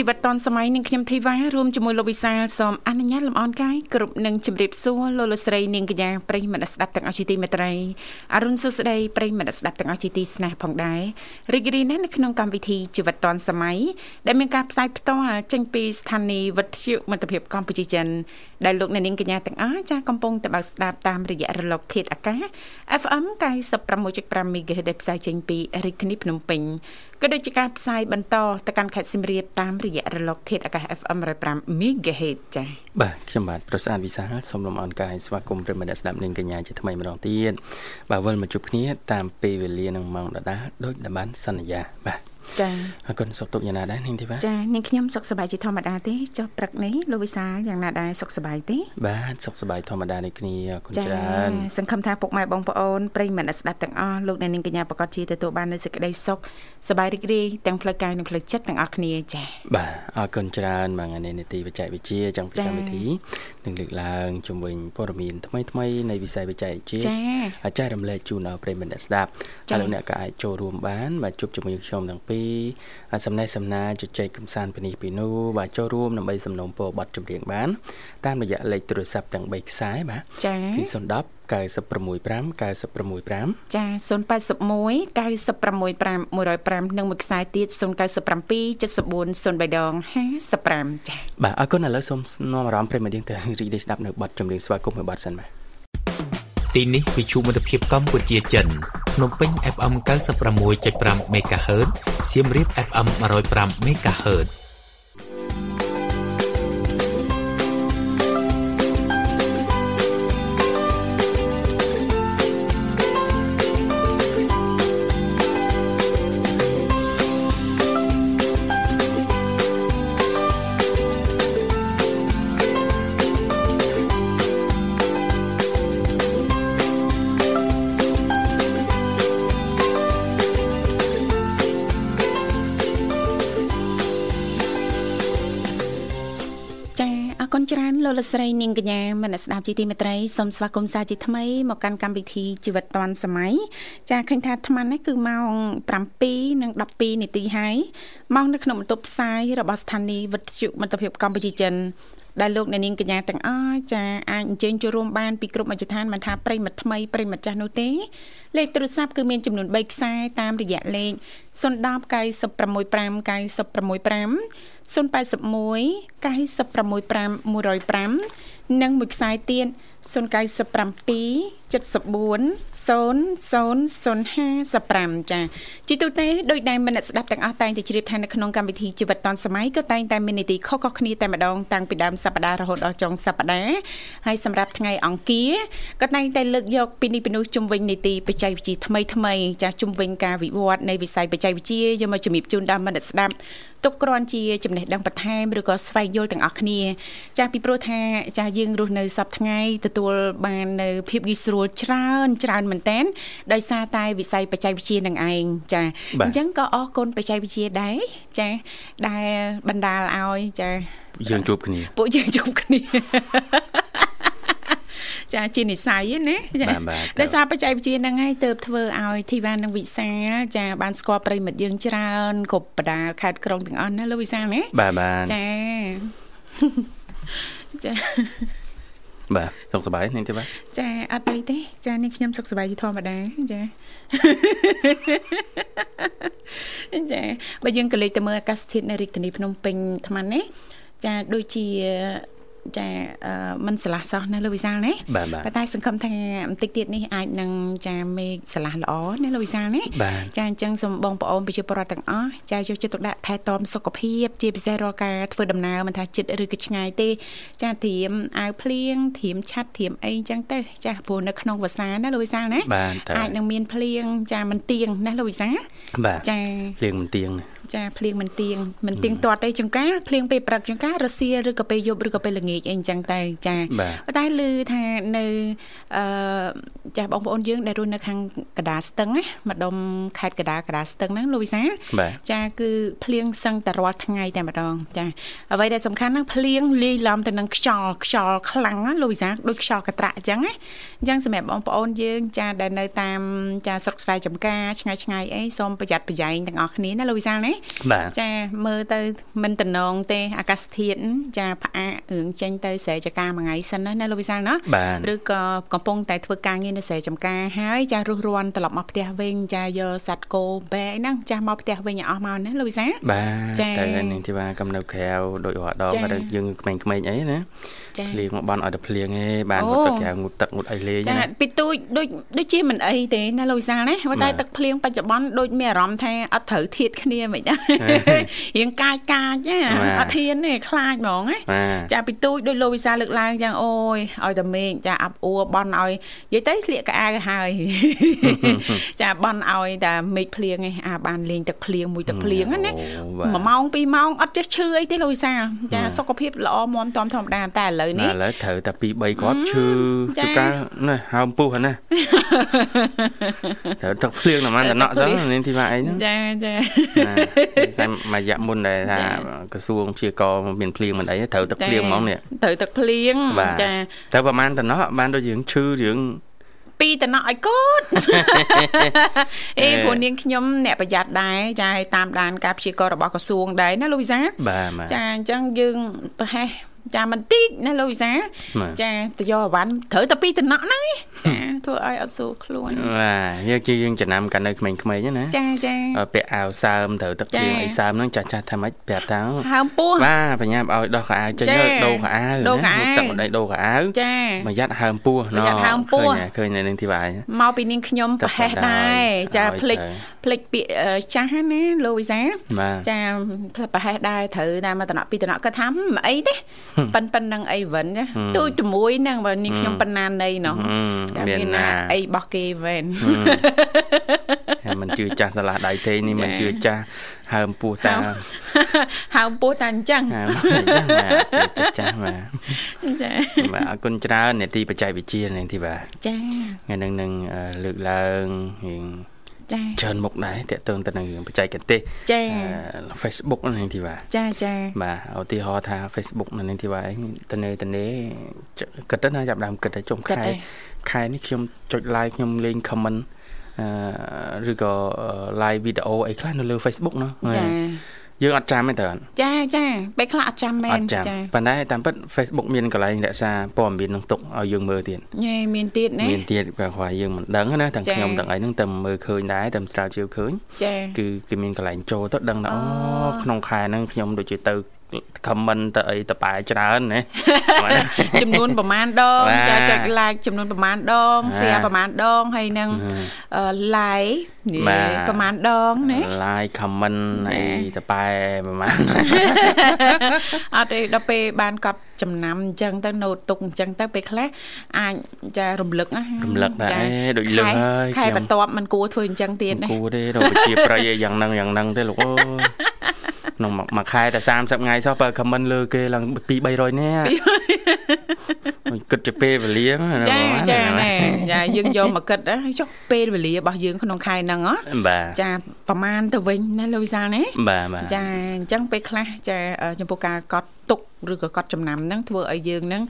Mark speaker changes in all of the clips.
Speaker 1: ជីវិតឌွန်សម័យនឹងខ្ញុំធីវ៉ារួមជាមួយលោកវិសាលសូមអនុញ្ញាតលំអរកាយគ្រប់នឹងជម្រាបសួរលោកលោកស្រីនាងកញ្ញាប្រិយមិត្តស្ដាប់ទាំងអស់ជាទីមេត្រីអរុនសុស្ដីប្រិយមិត្តស្ដាប់ទាំងអស់ជាទីស្នេហ៍ផងដែររីករាយណាស់នៅក្នុងកម្មវិធីជីវិតឌွန်សម័យដែលមានការផ្សាយផ្ទាល់ចេញពីស្ថានីយ៍វិទ្យុមិត្តភាពកម្ពុជាចិន ដែលលោកអ្នកនាងកញ្ញាទាំងអស់ចាស់កំពុងតែបើកស្ដាប់តាមរយៈរលកធាតុអាកាស FM 96.5 MHz ដែលផ្សាយចេញពីរាជធានីភ្នំពេញក៏ដូចជាការផ្សាយបន្តទៅកាន់ខេត្តសៀមរាបតាមរយៈរលកធាតុអាកាស FM 105 MHz ចា៎
Speaker 2: បាទខ្ញុំបាទប្រសាទវិសាលសូមលំអរកាយស្វាគមន៍ប្រិមត្តស្ដាប់នាងកញ្ញាជាថ្មីម្ដងទៀតបាទវិលមកជួបគ្នាតាមពេលវេលានឹងម៉ោងដដែលដោយដែលបានសន្យាបាទ
Speaker 1: ចា
Speaker 2: អរគុណសុខទុក្ខយ៉ាងណាដែរនាងធីវ៉ា
Speaker 1: ចានាងខ្ញុំសុខសប្បាយជាធម្មតាទេចុះព្រឹកនេះលោកវិសាយ៉ាងណាដែរសុខសប្បាយទេ
Speaker 2: បាទសុខសប្បាយធម្មតានេះគ្នាអរគុណច្រើន
Speaker 1: សង្ឃឹមថាពុកម៉ែបងប្អូនប្រិយមិត្តស្ដាប់ទាំងអស់លោកអ្នកនាងកញ្ញាប្រកាសជាទទួលបាននូវសេចក្តីសុខសប្បាយរីករាយទាំងផ្លូវកាយនិងផ្លូវចិត្តទាំងអស់គ្នាចា
Speaker 2: បាទអរគុណច្រើនមកថ្ងៃនេះនីតិវិជ្ជាវិទ្យាចង់ពីកម្មវិធីនឹងលើកឡើងជំវិញព័ត៌មានថ្មីថ្មីនៃវិស័យវិជ្ជាវិទ្យាអាចចែករំលែកជូនដល់ប្រិយមិត្តអ្នកស្ដាប់ហើយលោកអ្នកក៏អាចចូលរួមបានបាទជួបជាមួយខ្ញុំទាំងពីរសំណេះសំណាលជជែកកំសាន្តពីនេះពីនោះបាទចូលរួមដើម្បីសំណូមពរប័ណ្ណចម្រៀងបាន តាមរយៈលេខទូរស័ព្ទទាំង3ខ្សែបាទ
Speaker 1: ចា៎
Speaker 2: គឺ010 965 965
Speaker 1: ចា081 965 105និងមួយខ្សែទៀត097 74 03ដង55ចា
Speaker 2: បាទអរគុណឥឡូវសូមនាំអារម្មណ៍ប្រិមត្តយើងទៅរីករាយស្ដាប់នៅបទចម្រៀងស្វាគមន៍មួយបទសិនបាទ
Speaker 3: ទីនេះវិទ្យុមិត្តភាពកម្ពុជាចិនភ្នំពេញ FM 96.5 MHz សៀមរាប FM 105 MHz
Speaker 1: លោកលស្រីនាងកញ្ញាមនស្ដាប់ជីទីមេត្រីសូមស្វាគមន៍សាជាថ្មីមកកាន់កម្មវិធីជីវិតឌွန်សម័យចាឃើញថាអាត្មានេះគឺម៉ោង7និង12នាទីហើយម៉ោងនៅក្នុងបន្ទប់ផ្សាយរបស់ស្ថានីយ៍វិទ្យុមិត្តភាពកម្ពុជាចិន ដែលលោកអ្នកនាងកញ្ញាទាំងអស់ចាអាចអញ្ជើញចូលរួមបានពីគ្រប់មជ្ឈដ្ឋានមិនថាប្រិមិត្តថ្មីប្រិមិត្តចាស់នោះទេលេខទូរស័ព្ទគឺមានចំនួន3ខ្សែតាមរយៈលេខ010 965 965 081 965 105និងមួយខ្សែទៀត097 74 00055ចាជីទូទៅដោយដែលមនស្ដាប់ទាំងអស់តែងតែជ្រាបថានៅក្នុងកម្មវិធីជីវិតឌុនសម័យក៏តែងតែមាននីតិខុសៗគ្នាតែម្ដងតាំងពីដើមសប្ដាហ៍រហូតដល់ចុងសប្ដាហ៍ហើយសម្រាប់ថ្ងៃអង្គារក៏តែងតែលើកយកពីនេះពីនោះជំវិញនីតិបច្ចេកវិទ្យាថ្មីថ្មីចាជំវិញការវិវត្តនៃវិស័យបច្ចេកវិទ្យាយកមកជំរាបជូនដល់មនស្ដាប់ទុកគ្រាន់ជាចំណេះដឹងបន្ថែមឬក៏ស្វែងយល់ទាំងអស់គ្នា ចាស់ពីព្រោះថាចាស់យើងរស់នៅសប្តាហ៍ថ្ងៃទទួលបាននៅភាពងាយស្រួលច្រើនច្រើនមែនតើដោយសារតែវិស័យបច្ចេកវិទ្យានឹងឯងចាអញ្ចឹងក៏អរគុណបច្ចេកវិទ្យាដែរចាដែលបណ្ដាលឲ្យចា
Speaker 2: យើងជួបគ្នា
Speaker 1: ពួកយើងជួបគ្នាចាជានិស័យណាចាដោយសារបច្ចេកវិទ្យាហ្នឹងហើយទៅធ្វើឲ្យធីវ៉ានិងវិសាចាបានស្គាល់ប្រិមិត្តយើងច្រើនគ្រប់បដាខេត្តក្រុងទាំងអស់ណាលោកវិសាណា
Speaker 2: បាទបាទ
Speaker 1: ចាចា
Speaker 2: បាទសុខសប្បាយនាងទេបាទ
Speaker 1: ចាអត់អីទេ ចានេះខ្ញុំសុខសប្បាយជាធម្មតាចាចាបើយើងក៏លេចទៅមើលអាកាសធាតុនៅរាជធានីភ្នំពេញថ្មនេះចាដូចជា ចាមិនឆ្លាស់សោះណាលោកវិសាលណា
Speaker 2: ប៉ុ
Speaker 1: ន្តែសង្ឃឹមថាបន្តិចទៀតនេះអាចនឹងចាមេឃឆ្លាស់ល្អណាលោកវិសាលណាចាអញ្ចឹងសូមបងប្អូនប្រជាពលរដ្ឋទាំងអស់ចាយកចិត្តទុកដាក់ថែទាំសុខភាព ជាពិសេសរាល់ការធ្វើដំណើរមិនថាជិតឬក៏ឆ្ងាយទេ ចាត្រៀមអាវភ្លៀងត្រៀមឆ័ត្រត្រៀមអីអញ្ចឹងទៅចាព្រោះនៅក្នុងវស្សាណាលោកវិសាលណាអាចនឹងមានភ្លៀងចាមិនទៀងណាលោកវិសាល
Speaker 2: ចាភ្លៀងមិនទៀង
Speaker 1: ចាភ្លៀងមិនទៀងមិនទៀងទាត់ទេចង្ការភ្លៀងពេលព្រឹកចង្ការរសៀលឬក៏ពេលយប់ឬក៏ពេលល្ងាចអីអញ្ចឹងតែចាតែឮថានៅអឺចាស់បងប្អូនយើងដែលរស់នៅខាងកដាស្ទឹងណាម្ដុំខេត្តកដាកដាស្ទឹងហ្នឹងលោកវិសាចាគឺភ្លៀងសឹងតែរាល់ថ្ងៃតែម្ដងចាអ្វីដែលសំខាន់ហ្នឹងភ្លៀងលាយឡំទៅនឹងខ្យល់ខ្យល់ខ្លាំងណាលោកវិសាដូចខ្យល់កត្រាក់អញ្ចឹងណាអញ្ចឹងសម្រាប់បងប្អូនយើងចាដែលនៅតាមចាស្រុកស្រែចំការឆ្ងាយឆ្ងាយអីសូមប្រយ័ត្នប្រយែងទាំងអស់គ្នាណាលោកវិសាលណាចាមើលទៅមិនតំណងទេអាកាសធាតុចាផ្អាករឿងចេញទៅស្រែចការមួយថ្ងៃសិនណាលោកវិសាលណាឬក៏កំពុងតែធ្វើការងារនៅស្រែចំការហើយចារុះរាន់ត្រឡប់មកផ្ទះវិញចាយកសัตว์គោបែហ្នឹងចាស់មកផ្ទះវិញឲ្យអស់មកណាលោកវិសាល
Speaker 2: បាទតែនាងធីវ៉ាកំនៅក្រៅដូចរាល់ដងយើងក្មេងៗអីណាភ្លៀងមកបានឲ្យតែភ្លៀងឯងបានមកទឹកក្រៅងូតទឹកងូតអីលេង
Speaker 1: ចាពីទូចដូចដូចជាមិនអីទេណាលោកវិសាលណាតែទឹកភ្លៀងបច្ចុប្បន្នដូចមានអារម្មណ៍ថាអត់ត្រូវធៀបគ្នាមិនដែររៀងកាចកាចណាអត់ហ៊ានទេខ្លាចហ្មងណាចាពីទូចដូចលោកវិសាលលើកឡើងយ៉ាងអូយឲ្យតែមេឃចាអាប់អួរបន់ឲ្យនិយាយទៅស្លៀកកៅអៅហើយចាបន់ឲ្យតែមេឃភ្លៀងឯងអាបានលេងទឹកភ្លៀងមួយទឹកភ្លៀងណា1ម៉ោង2ម៉ោងអត់ចេះឈឺអីទេលោកវិសាលចាសុខភាពល្អមាំទាំធម្មតាតែឥឡូវនេះឥ
Speaker 2: ឡូវត្រូវតែ2 3គាត់ឈឺជួកាណាហើមពុះណាត្រូវទឹកភ្លៀងតែមិនតំណក់ចឹងនាងធីវ៉ាអីហ្នឹង
Speaker 1: ចាចា
Speaker 2: តែមួយរយៈមុនដែលថាក្រសួងព្យាករមានភ្លៀងមិនអីត្រូវទឹកភ្លៀងហ្មងនេះ
Speaker 1: ត្រូវទឹកភ្លៀង
Speaker 2: ចាទៅប្រហែលតំណក់បានដូចយើងឈឺយើង
Speaker 1: ពីតំណក់ឲ្យកូនអេព្រោះនាងខ្ញុំអ្នកប្រយ័ត្នដែរចាឲ្យតាមដានការព្យាកររបស់ក្រសួងដែរណាលោកវិសាចាអញ្ចឹងយើងប្រហែល ចាមិនតិចណាលោកវិសាចាទៅយកអវ៉ាន់ត្រូវតែពីតំណក់ហ្នឹងចាធ្វើឲ្យអត់ស្រួលខ្លួន
Speaker 2: បាទយើងជាយើងចំណាំកាន់នៅក្មេងៗណា
Speaker 1: ចាចា
Speaker 2: ពាក់អាវសើមត្រូវទឹកភ្លៀងអីសើមហ្នឹងចាស់ចាស់ថាម៉េចប្រាប់ថា
Speaker 1: ហើមពោះ
Speaker 2: បាទបញ្ញាឲ្យដោះខោអាវចេញទៅដូរខោអាវណាទឹកម្ដេចដូរខោអាវ
Speaker 1: ចា
Speaker 2: មួយយ៉ាត់ហើមពោះណ៎
Speaker 1: ហើមពោះ
Speaker 2: ឃើញនៅនឹងទីបាយ
Speaker 1: មកពីនាងខ្ញុំប្រហែសដែរចាភ្លេចភ្លេចពាក្យចាស់ណាលោកវិសាចាប្រហែសដែរត្រូវតែមកតំណក់ពីតំណក់គាត់ថាអីទេប៉ិនប៉ិននឹងអីវិញណាទូចជាមួយនឹងបើនេះខ្ញុំប៉ុណ្ណានៃនោះ
Speaker 2: ចាមានណា
Speaker 1: អីរបស់គេវិញ
Speaker 2: មិនជឿចាស់ឆ្លាស់ដៃទេនេះមិនជឿចាស់ហើមពោះតា
Speaker 1: ហើមពោះតាអញ្ចឹង
Speaker 2: ហើមអញ្ចឹងបាទជឿចាស់បាទចាបាទអរគុណច្រើននេតិបច្ចេកវិទ្យានេះទីបាទ
Speaker 1: ចា
Speaker 2: ថ្ងៃនឹងនឹងលើកឡើងរៀង
Speaker 1: ចា
Speaker 2: ច្រើនមុខដែរតកតងទៅនឹងរឿងបច្ចេកទេស
Speaker 1: ចា
Speaker 2: Facebook នឹងទីបាទ
Speaker 1: ចាចា
Speaker 2: បាទឧទាហរណ៍ថា Facebook នឹងទីបាទតនេតនេគិតទៅណាចាប់ដើមគិតតែចុងខែខែនេះខ្ញុំចុច like ខ្ញុំលេង comment អឺឬក៏ live video អីខ្លះនៅលើ Facebook ណា
Speaker 1: ចា
Speaker 2: យើងអត់ចាំទេតើ
Speaker 1: ចាចាពេលខ្លះអត់ចាំមែន
Speaker 2: ចាប៉ុន្តែតាមពិត Facebook មានកន្លែងរក្សាព័ត៌មាននឹងទុកឲ្យយើងមើលទៀត
Speaker 1: ញ៉េមានទៀតណា
Speaker 2: មានទៀតបើខ្វះយើងមិនដឹងណាទាំងខ្ញុំទាំងអីហ្នឹងតែមើលឃើញដែរតែស្រាវជ្រាវឃើញ
Speaker 1: ចា
Speaker 2: គឺគេមានកន្លែងចូលទៅដឹងថាអូក្នុងខែហ្នឹងខ្ញុំដូចជាទៅ comment ទៅអីតប៉ែច្រើនណា
Speaker 1: ចំនួនប្រមាណដងចាចុច like ចំនួនប្រមាណដង share ប្រមាណដងហើយនឹង like នេះប្រមាណដងណា
Speaker 2: like comment អីតប៉ែប្រមាណ
Speaker 1: អត់ទេដល់ពេលបានកត់ចំណាំអញ្ចឹងទៅណូតទុកអញ្ចឹងទៅពេលខ្លះអាចចារំលឹកណា
Speaker 2: រំលឹកដែរដូចលឹងហើយ
Speaker 1: ខែបន្ទាប់មិនគួរធ្វើអញ្ចឹងទៀត
Speaker 2: ណាគួរទេរកជាប្រៃយ៉ាងហ្នឹងយ៉ាងហ្នឹងទេលោកអើយ ក្នុងមួយខែតែ30ថ្ងៃសោះបើ comment លើគេឡើង2 300នាក់ គិតជាពេលវេលា
Speaker 1: ចាចាណែចាយើងយកមកគិតចុះពេលវេលារបស់យើងក្នុងខែហ្នឹងហ៎ចាប្រហែលទៅវិញណាលោកវិសាលណា
Speaker 2: បាទបាទ
Speaker 1: ចាអញ្ចឹងពេលខ្លះចាចំពោះការកត់ទុកឬក៏កត់ចំណាំហ្នឹងធ្វើឲ្យយើងហ្នឹង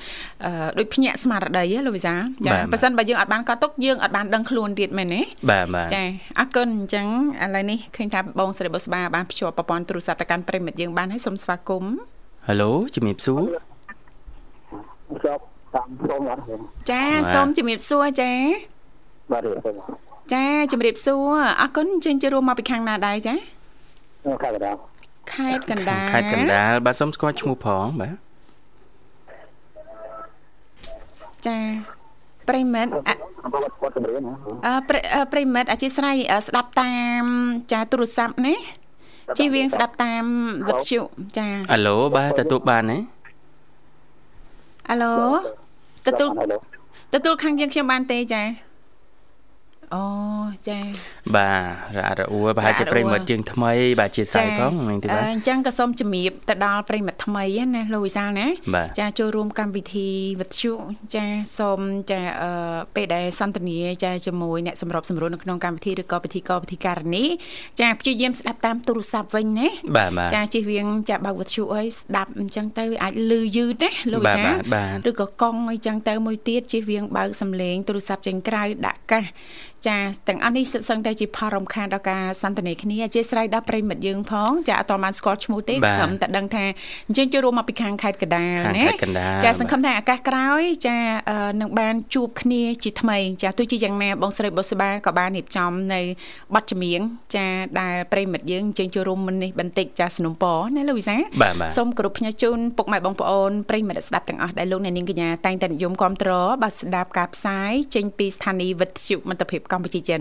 Speaker 1: ដូចភ្ញាក់ស្មារតីលោកវិសាចាប៉ះសិនបើយើងអត់បានកត់ទុកយើងអត់បានដឹងខ្លួនទៀតមែនទេ
Speaker 2: បាទបាទ
Speaker 1: ចាអរគុណអញ្ចឹងឥឡូវនេះឃើញថាបងស្រីបុស្បាបានភ្ជាប់ប្រព័ន្ធទូរស័ព្ទទៅកាន់ប្រិមិត្តយើងបានហើយសូមស្វាគមន៍
Speaker 2: Halo ជំរាបសួរ
Speaker 4: ចប់ តាមសូមអត់
Speaker 1: ចាសូមជំរាបសួរចា
Speaker 4: បាទ
Speaker 1: ចាជំរាបសួរអរគុណអញ្ជើញចូលរួមមកពីខាងណាដែរចា
Speaker 4: ខេត្តកណ្ដាល
Speaker 1: ខេត្តកណ្ដាល
Speaker 2: ខេត្តកណ្ដាលបាទសូមស្គាល់ឈ្មោះផងបាទ
Speaker 1: ចាប្រិមិត្តអឺប្រិមិត្តអធិស្ឋានស្ដាប់តាមចាទូរស័ព្ទណាជីវៀងស្ដាប់តាមវិទ្យុចា
Speaker 2: អាឡូបាទទទួលបានទេ
Speaker 1: អាឡូ ទទួលទទួលខាងយើងខ្ញុំបានទេចា អូចា
Speaker 2: បាទរអាក់រអួលប្រហែលជាប្រិមិត្តយើងថ្មី បាទជាសាយផងនឹងទេបាទ
Speaker 1: អញ្ចឹងក៏សូមជំរាបទៅដល់ប្រិមិត្តថ្មីណាលោកវិសាលណាចាចូលរួមកម្មវិធីវិទ្យុចាសូមចាពេលដែលសន្ទនាចាជាមួយអ្នកសម្របសម្រួលនៅក្នុងកម្មវិធីឬក៏ពិធីករពិធីការនីចាព្យាយាមស្ដាប់តាមទូរស័ព្ទវិញណាចាជិះវៀងចាបើកវិទ្យុអីស្ដាប់អញ្ចឹងទៅអាចលឺយឺតណាលោកវិសាលឬក៏កង់អីចឹងទៅមួយទៀតជិះវៀងបើកសំឡេងទូរស័ព្ទចេញក្រៅដាក់កាសចាទាំងអស់នេះសិតសឹងតែជាផលរំខានដល់ការសន្ទនាគ្នាអធិស្ឋានដល់ប្រិមិត្តយើងផងចាអត់បានស្គាល់ឈ្មោះទេត្រឹមតែដឹងថាអញ្ចឹងចូលរួមមកពីខាងខេត្តកណ្ដាលណាចាសង្ឃឹមថាឱកាសក្រោយចានឹងបានជួបគ្នាជាថ្មីចាទោះជាយ៉ាងណាបងស្រីបុស្បាក៏បានរៀបចំនៅប័ណ្ណចម្រៀងចាដែលប្រិមិត្តយើងអញ្ចឹងចូលរួមមុននេះបន្តិចចាสนុំពណាលោកវិសាសូមគោរពផ្ញើជូនពុកម៉ែបងប្អូនប្រិមិត្តស្ដាប់ទាំងអស់ដែលលោកអ្នកនាងកញ្ញាតែងតែនិយមគ្រប់គ្រងបាទស្ដាប់ការផ្សាយចេញពីស្ថានីយ៍វិទ្យុមិត្តភាពកម្ពុជាចិន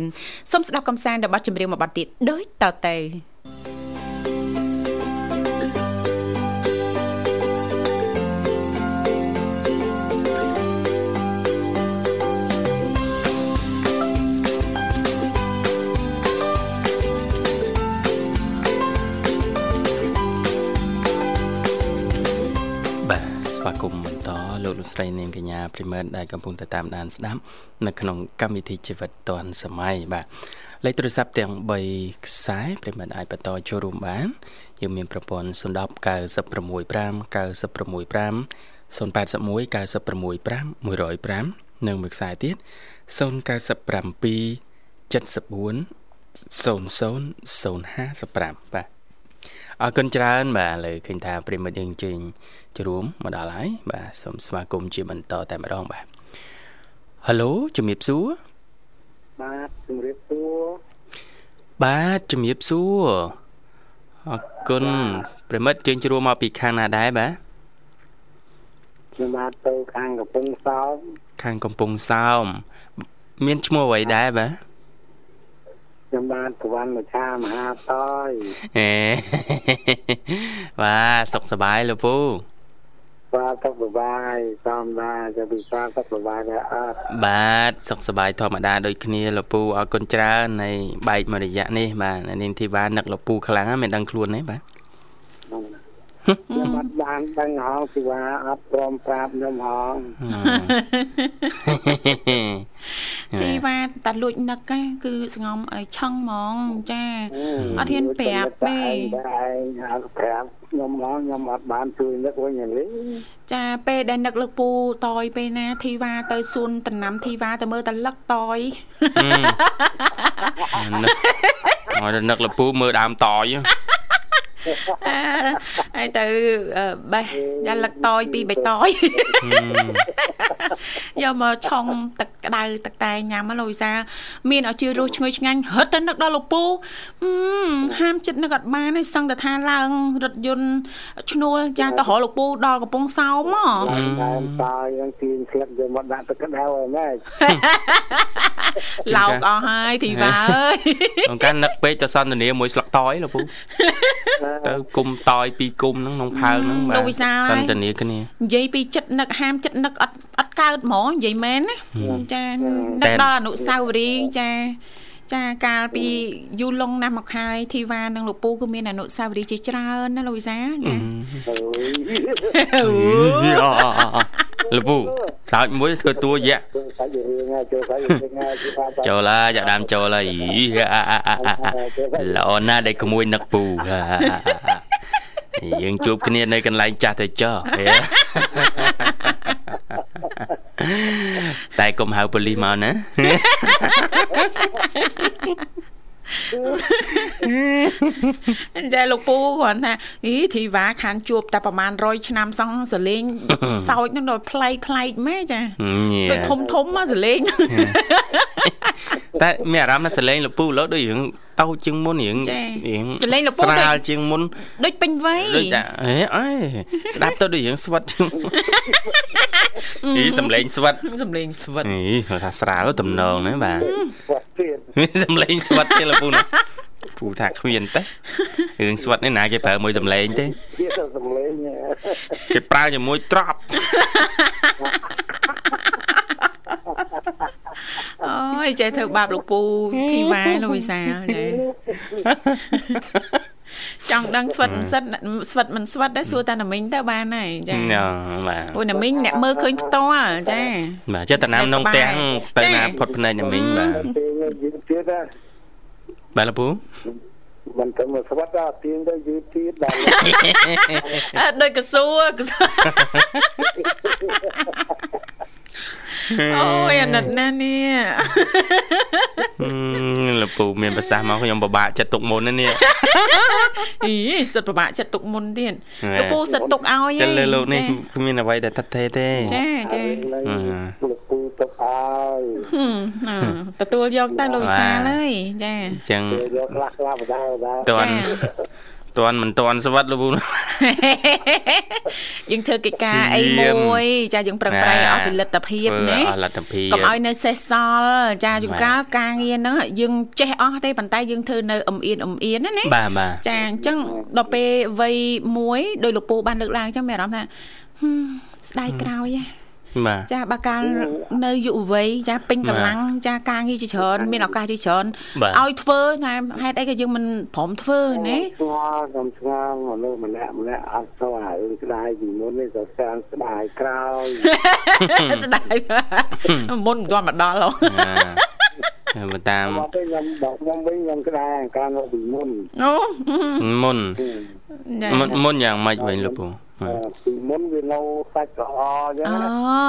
Speaker 1: សូមស្ដាប់កំសាន្តរបស់ចម្រៀងមួយបទទៀតដូចតទៅ
Speaker 2: គមន៍បន្តលោកលោកស្រីនាងកញ្ញាព្រីមែនដែលកំពុងតែតាមដានស្ដាប់នៅក្នុងកម្មវិធីជីវិតឌွန်សម័យបាទលេខទូរស័ព្ទទាំង3ខ្សែព្រីមែនអាចបន្តចូលរួមបានយើងមានប្រព័ន្ធ010 965 965 081 965 105និងមួយខ្សែទៀត097 74 00 055បាទ អរគុណច្រើនបាទលើឃើញថាប្រិមិត្តយើងជើញជួរួមមកដល់ហើយបាទសូមស្វាគមន៍ជាបន្តតែម្ដងបាទ Halo ជំរាបសួរ
Speaker 4: បាទជំរាបសួរ
Speaker 2: បាទជំរាបសួរអរគុណប្រិមិត្តជើញជួរួមមកពីខាងណាដែរបាទ
Speaker 4: ខ្ញុំបាទទៅខាងកំពង់សោម
Speaker 2: ខាងកំពង់សោមមានឈ្មោះអ្វីដែរបាទ
Speaker 4: ខ្ញុំបានសវណ្ណមច្ឆាមហាតយ
Speaker 2: អេបាទសុខសប្បាយលោកពូ
Speaker 4: បាទសុខសប្បាយតាមដាចាពិសាសុខសប្បាយដែរអត់
Speaker 2: បាទសុខសប្បាយធម្មតាដូចគ្នាលោកពូអរគុណច្រើននៃបែកមួយរយៈនេះបាទនាងធីវ៉ានឹកលោកពូខ្លាំងហ្នឹងមិនដឹងខ្លួនទេបាទ
Speaker 4: ខ្ញុំអត់បានដឹងហងពីថាអត់ព្រមប្រាប់ខ្ញុំហង
Speaker 1: ទីវ៉ាតាលួចនឹកគឺស្ងំឲ្យឆឹងហ្មងចាអត់ហ៊ានប្រាប់ទេ
Speaker 4: តែហៅប្រាប់ខ្ញុំហ្មងខ្ញុំអត់បានជួយនឹកវិញទេ
Speaker 1: ចាពេលដែលនឹកលើកពូតយពេលណាធីវ៉ាទៅសួនតំណាំធីវ៉ាទៅមើលតលឹកតយ
Speaker 2: មកនឹកលើពូមើលដើមតយ
Speaker 1: ហើយទៅបេះយ៉ាលឹកតយពីបៃតយយកមកឆុងទឹកក្តៅទឹកតែញ៉ាំលោកវិសា មានឲ្យជឿរសឈ្ងុយឆ្ងាញ់រត់ទៅនឹកដល់លោកពូហាមចិត្តនឹកអត់បានទេសឹងតែថាឡើងរថយន្តឈ្នួលចាទៅរកលោកពូដល់កំពង់សោមហ៎
Speaker 4: ដើមតើយ៉ាងទីស្លឹកយកមកដាក់ទឹកក្តៅហើយម៉េច
Speaker 1: ឡោកអស់ហើយធីវ៉ាអើយ
Speaker 2: អង្គការនឹកពេកទៅសន្ទនាមួយស្លឹកតយលោកពូទៅគុំតយពីគុំហ្នឹងក្នុងផើងហ្នឹង
Speaker 1: បាទលោកវិសាល
Speaker 2: សន្ទនាគ្នា
Speaker 1: និយាយពីចិត្តនឹកហាមចិត្តនឹកអត់អត់កើតហ្មងនិយាយមែនណាចានឹកដល់អនុស្សាវរីយ៍ចាចាកាលពីយូរលងណាស់មកហើយធីវ៉ានិងលោកពូគឺមានអនុស្សាវរីយ៍ជាច្រើនណាលោកវិសាចា
Speaker 2: លោកពូសើចមួយធ្វើតួយៈ ចូលឡាយ៉ាដាមចូលហើយល្អណាស់ដែលក្មួយនឹកពូយើងជួបគ្នានៅកន្លែងចាស់ទៅចោះតែកុំហៅប៉ូលីសមកណា
Speaker 1: ចាលោកពូគាត់ថាអីធីវ៉ាខានជួបតែប្រហែល100ឆ្នាំសោះសលេងសោចនឹងដល់ប្លែកប្លែកម៉េចាដូចធំធំមកសលេង
Speaker 2: តែមានអារម្មណ៍ថាសលេងលោកពូលោដូចរឿងតូចជាងមុនរៀងរៀង
Speaker 1: សលេងលោកពូ
Speaker 2: ស្រាលជាងមុន
Speaker 1: ដូចពេញវ័យ
Speaker 2: ដូចតែអេអេស្ដាប់ទៅដូចរៀងស្វិតជាងអីសំលេងស្វិត
Speaker 1: សំលេងស្វិត
Speaker 2: អីគាត់ថាស្រាលតំណងណាបាទសំ លេងស្វិតទេលោកពូណាពូថាគ្មានទេរឿងស្វិតនេះណាគេប្រើមួយសំលេងទេ
Speaker 4: សំលេង
Speaker 2: គេប្រើជាមួយត្រប់
Speaker 1: អូយយចេះធ្វើបាបលោកពូធីវ៉ាលោកវិសាលចា ចង់ដឹងស្វិតមិនស្វិតស្វិតមិនស្វិតដែរសួរតាណាមីងទៅបានហើយចា
Speaker 2: បាទ
Speaker 1: អូណាមីងអ្នកមើលឃើញផ្ទាល់ចា
Speaker 2: បាទចិត្តតាមនងទាំងទៅណាផុតភ្នែកណាមីងបាទបាទលពូ
Speaker 4: មិនទៅមកស្វាត់ដល់ទៀងទៅយឺតទៀតដល់
Speaker 1: ដូចកសួរកសួរ អូយអាណិតណាស់នេះ
Speaker 2: លពូមានប្រសាសន៍មកខ្ញុំពិបាកចិត្តទុកមុនណានេះ
Speaker 1: អីសិតពិបាកចិត្តទុកមុនទៀតលពូសិតទុកឲ្យ
Speaker 2: ចឹងលើលោកនេះគ្មានអ្វីដែលថិតថេរទេ
Speaker 1: ចាចា
Speaker 4: លពូទុកឲ្យ
Speaker 1: ទទួលយកតែលោកវិសាលហើយចា
Speaker 2: ចឹង
Speaker 4: យកខ្លះខ្លះបដាបដា
Speaker 2: តន់ តាន់មិនតាន់ស្វិតលោកពូ
Speaker 1: យើងធ្វើកិច្ចការអីមួយ ចាយើងប្រឹងប្រែងអស់ពីលទ្ធភាពណា
Speaker 2: អស់លទ្ធភាព
Speaker 1: កុំឲ្យនៅសេសសល់ចាជួនកាលការងារហ្នឹងយើងចេះអស់ទេប៉ុន្តែយើងធ្វើនៅអ៊ំអៀនអ៊ំអៀនណា
Speaker 2: បាទបាទ
Speaker 1: ចាអញ្ចឹងដល់ពេលវ័យមួយដោយលោកពូបានលើកឡើងអញ្ចឹងមានអារម្មណ៍ថាស្ដាយក្រោយហ៎ ចាបើកាលនៅយុវវ័យចាពេញកម្លាំងចាការងារជាច្រើនមានឱកាសជាច្រើនឲ្យធ្វើតែហេតុអីក៏យើងមិនព្រមធ្វើណា
Speaker 4: ស្គាល់ខ្ញុំស្គាល់មនុស្សម្នាក់ម្នាក់អត់ទៅហើយស្ដាយពីមុននេះទៅស្គាល់ស្ដាយក្រោយ
Speaker 1: ស្ដាយមុនមិនទាន់មកដល់ហ៎
Speaker 2: បើតាម
Speaker 4: ខ្ញុំបកខ្ញុំវិញខ្ញុំក្តារការនៅពីមុន
Speaker 1: អូ
Speaker 2: មុនមុនយ៉ាងម៉េចវិញលោកពូ
Speaker 4: ពីមុនវានៅសាច់ល្អអញ្ចឹង
Speaker 1: អូ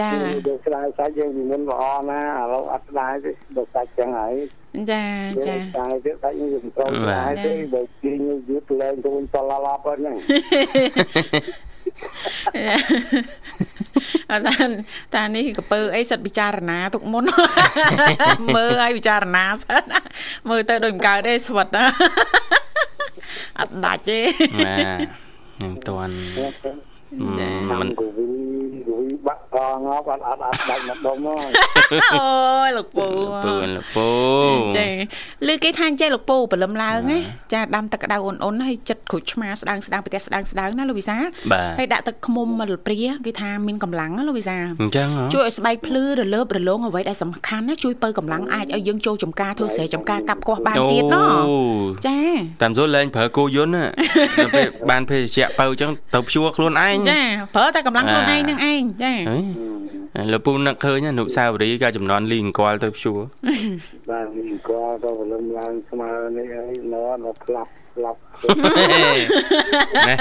Speaker 1: ចា
Speaker 4: វាក្តារសាច់យើងពីមុនល្អណាឥឡូវអត់ក្តារទេដល់សាច់ចឹងហើយ
Speaker 1: ចាចា
Speaker 4: តែទៀតដាច់នេះយើងត្រូវដែរទេបើជិះយឺតឡើងទៅវិញតឡាឡាប់ហ្នឹង
Speaker 1: អត់តាតានេះកពើអីសិតពិចារណាទុកមុនមើលឲ្យពិចារណាសិនមើលទៅដូចមិនកើតទេស្វិតអត់ដាច់ទេ
Speaker 2: បាទខ្ញុំតាន់
Speaker 4: មិន គូវីគូវីបាក់កងអត់អត់អត់ដាច់មកដុំហើយ
Speaker 1: អូយលោកពូ
Speaker 2: ពូលោកពូ
Speaker 1: ចាឮគេថាចេះលោកពូព្រលឹមឡើងណាចាដាំទឹកក្តៅអ៊ុនអ៊ុនហើយចិត្តក្រូចឆ្មាស្ដាងស្ដាងប្រទេសស្ដាងស្ដាងណាលោកវិសាហើយដាក់ទឹកឃ្មុំមកលព្រាគេថាមានកម្លាំងណាលោកវិសា
Speaker 2: អញ្ចឹង
Speaker 1: ជួយឲ្យស្បែកភ្លឺរលើបរលោងអ្វីដែលសំខាន់ណាជួយបើកម្លាំងអាចឲ្យយើងចូលចំការធ្វើស្រែចំការកាប់គាស់បានទៀតណចា
Speaker 2: តាមសួរលេងប្រើគោយន្តណាដល់ពេលបានភេសជ្ជៈបើអញ្ចឹងទៅព្យួរខ្លួនឯង
Speaker 1: ចាប្រើតែកម្លាំងខ្លួនឯងនឹងឯងចា
Speaker 2: លោកពូនឹកឃើញអនុសាវរីយ៍កាចំនួនលីអង្គលទៅព្យួរ
Speaker 4: បាទលីអង្គលទៅព្រលឹមឡើងស្មើនេះហើយនៅនៅផ្លាប់ផ្លាប់
Speaker 2: ណែ